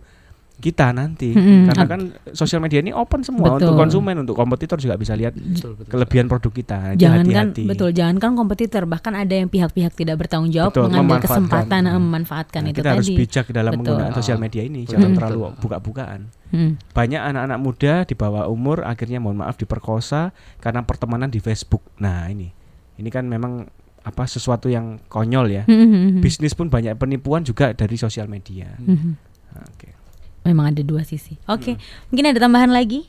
kita nanti Mm-mm. karena kan sosial media ini open semua Betul. untuk konsumen untuk kompetitor juga bisa lihat kelebihan produk kita itu Jangankan hati-hati. betul, jangankan kompetitor, bahkan ada yang pihak-pihak tidak bertanggung jawab Betul, mengambil memanfaatkan. kesempatan eh, memanfaatkan Nah, itu kita tadi. harus bijak dalam Betul. menggunakan sosial media ini Betul. jangan Mm. terlalu buka-bukaan Hmm. banyak anak-anak muda di bawah umur akhirnya mohon maaf diperkosa karena pertemanan di Facebook nah ini ini kan memang apa sesuatu yang konyol ya Hmm, hmm, hmm. bisnis pun banyak penipuan juga dari sosial media Mhm. Nah, Memang ada dua sisi. Oke, mungkin ada tambahan lagi?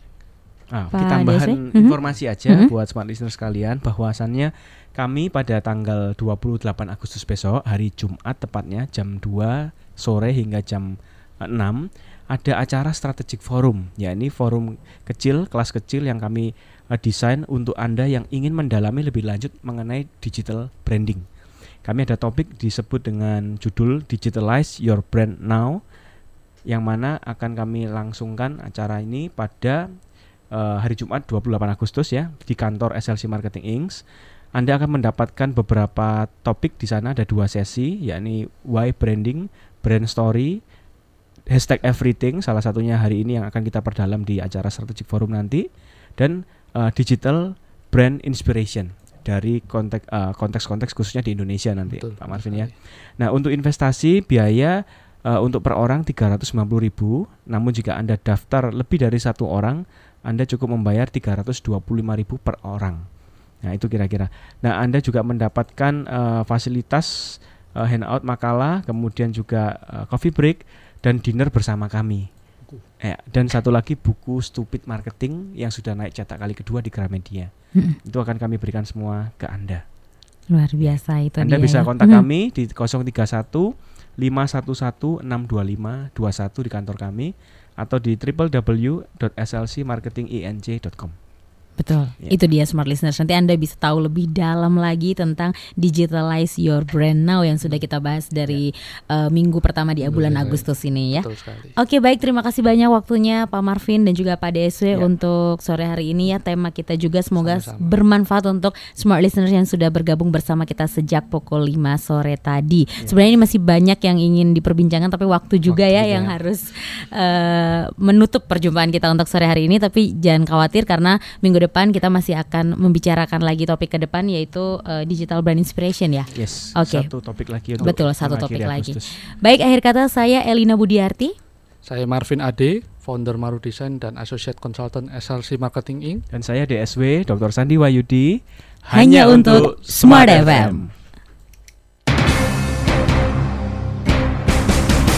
Ah, Pak kita tambahan DSW? Mhm. informasi aja Mhm. buat smart listener sekalian bahwasannya kami pada tanggal 28 Agustus besok hari Jumat tepatnya jam 2 sore hingga jam 6 ada acara strategic forum yakni forum kecil kelas kecil yang kami eh, desain untuk Anda yang ingin mendalami lebih lanjut mengenai digital branding. Kami ada topik disebut dengan judul Digitalize Your Brand Now yang mana akan kami langsungkan acara ini pada eh, hari Jumat 28 Agustus ya di kantor SLC Marketing Inc. Anda akan mendapatkan beberapa topik di sana ada dua sesi yakni why branding, brand story, hashtag everything salah satunya hari ini yang akan kita perdalam di acara strategic forum nanti dan eh, digital brand inspiration dari konteks eh, konteks-konteks khususnya di Indonesia nanti Pak Marvin ya. Nah untuk investasi biaya eh, untuk per orang 390.000 namun jika Anda daftar lebih dari satu orang Anda cukup membayar 325.000 per orang. Nah itu kira-kira. Nah Anda juga mendapatkan eh, fasilitas eh, handout makalah, kemudian juga eh, coffee break dan dinner bersama kami. Eh, dan satu lagi buku Stupid Marketing yang sudah naik cetak kali kedua di Gramedia. Itu akan kami berikan semua ke Anda. Luar biasa itu Anda dia bisa ya. kontak Mhm. kami di 031 511 625 21 di kantor kami atau di www.slcmarketinging.com. Betul, Ya. itu dia smart listeners. Nanti Anda bisa tahu lebih dalam lagi tentang digitalize your brand now yang sudah kita bahas dari uh, minggu pertama di bulan Agustus ini ya. Oke baik, terima kasih banyak waktunya Pak Marvin dan juga Pak DSW Ya. untuk sore hari ini ya tema kita juga semoga bermanfaat untuk smart listeners yang sudah bergabung bersama kita sejak pukul 5 sore tadi. Sebenarnya ini masih banyak yang ingin diperbincangkan tapi waktu juga ya juga yang ya. harus uh, menutup perjumpaan kita untuk sore hari ini tapi jangan khawatir karena minggu depan kita masih akan membicarakan lagi topik ke depan yaitu uh, digital brand inspiration ya. Yes, Oke. satu topik lagi untuk Betul, satu topik lagi. Agustus. Baik, akhir kata saya Elina Budiarti. Saya Marvin Ade, founder Maru Design dan associate consultant SLC Marketing Inc. Dan saya DSW Dr. Sandi Wayudi Hanya untuk Smart FM.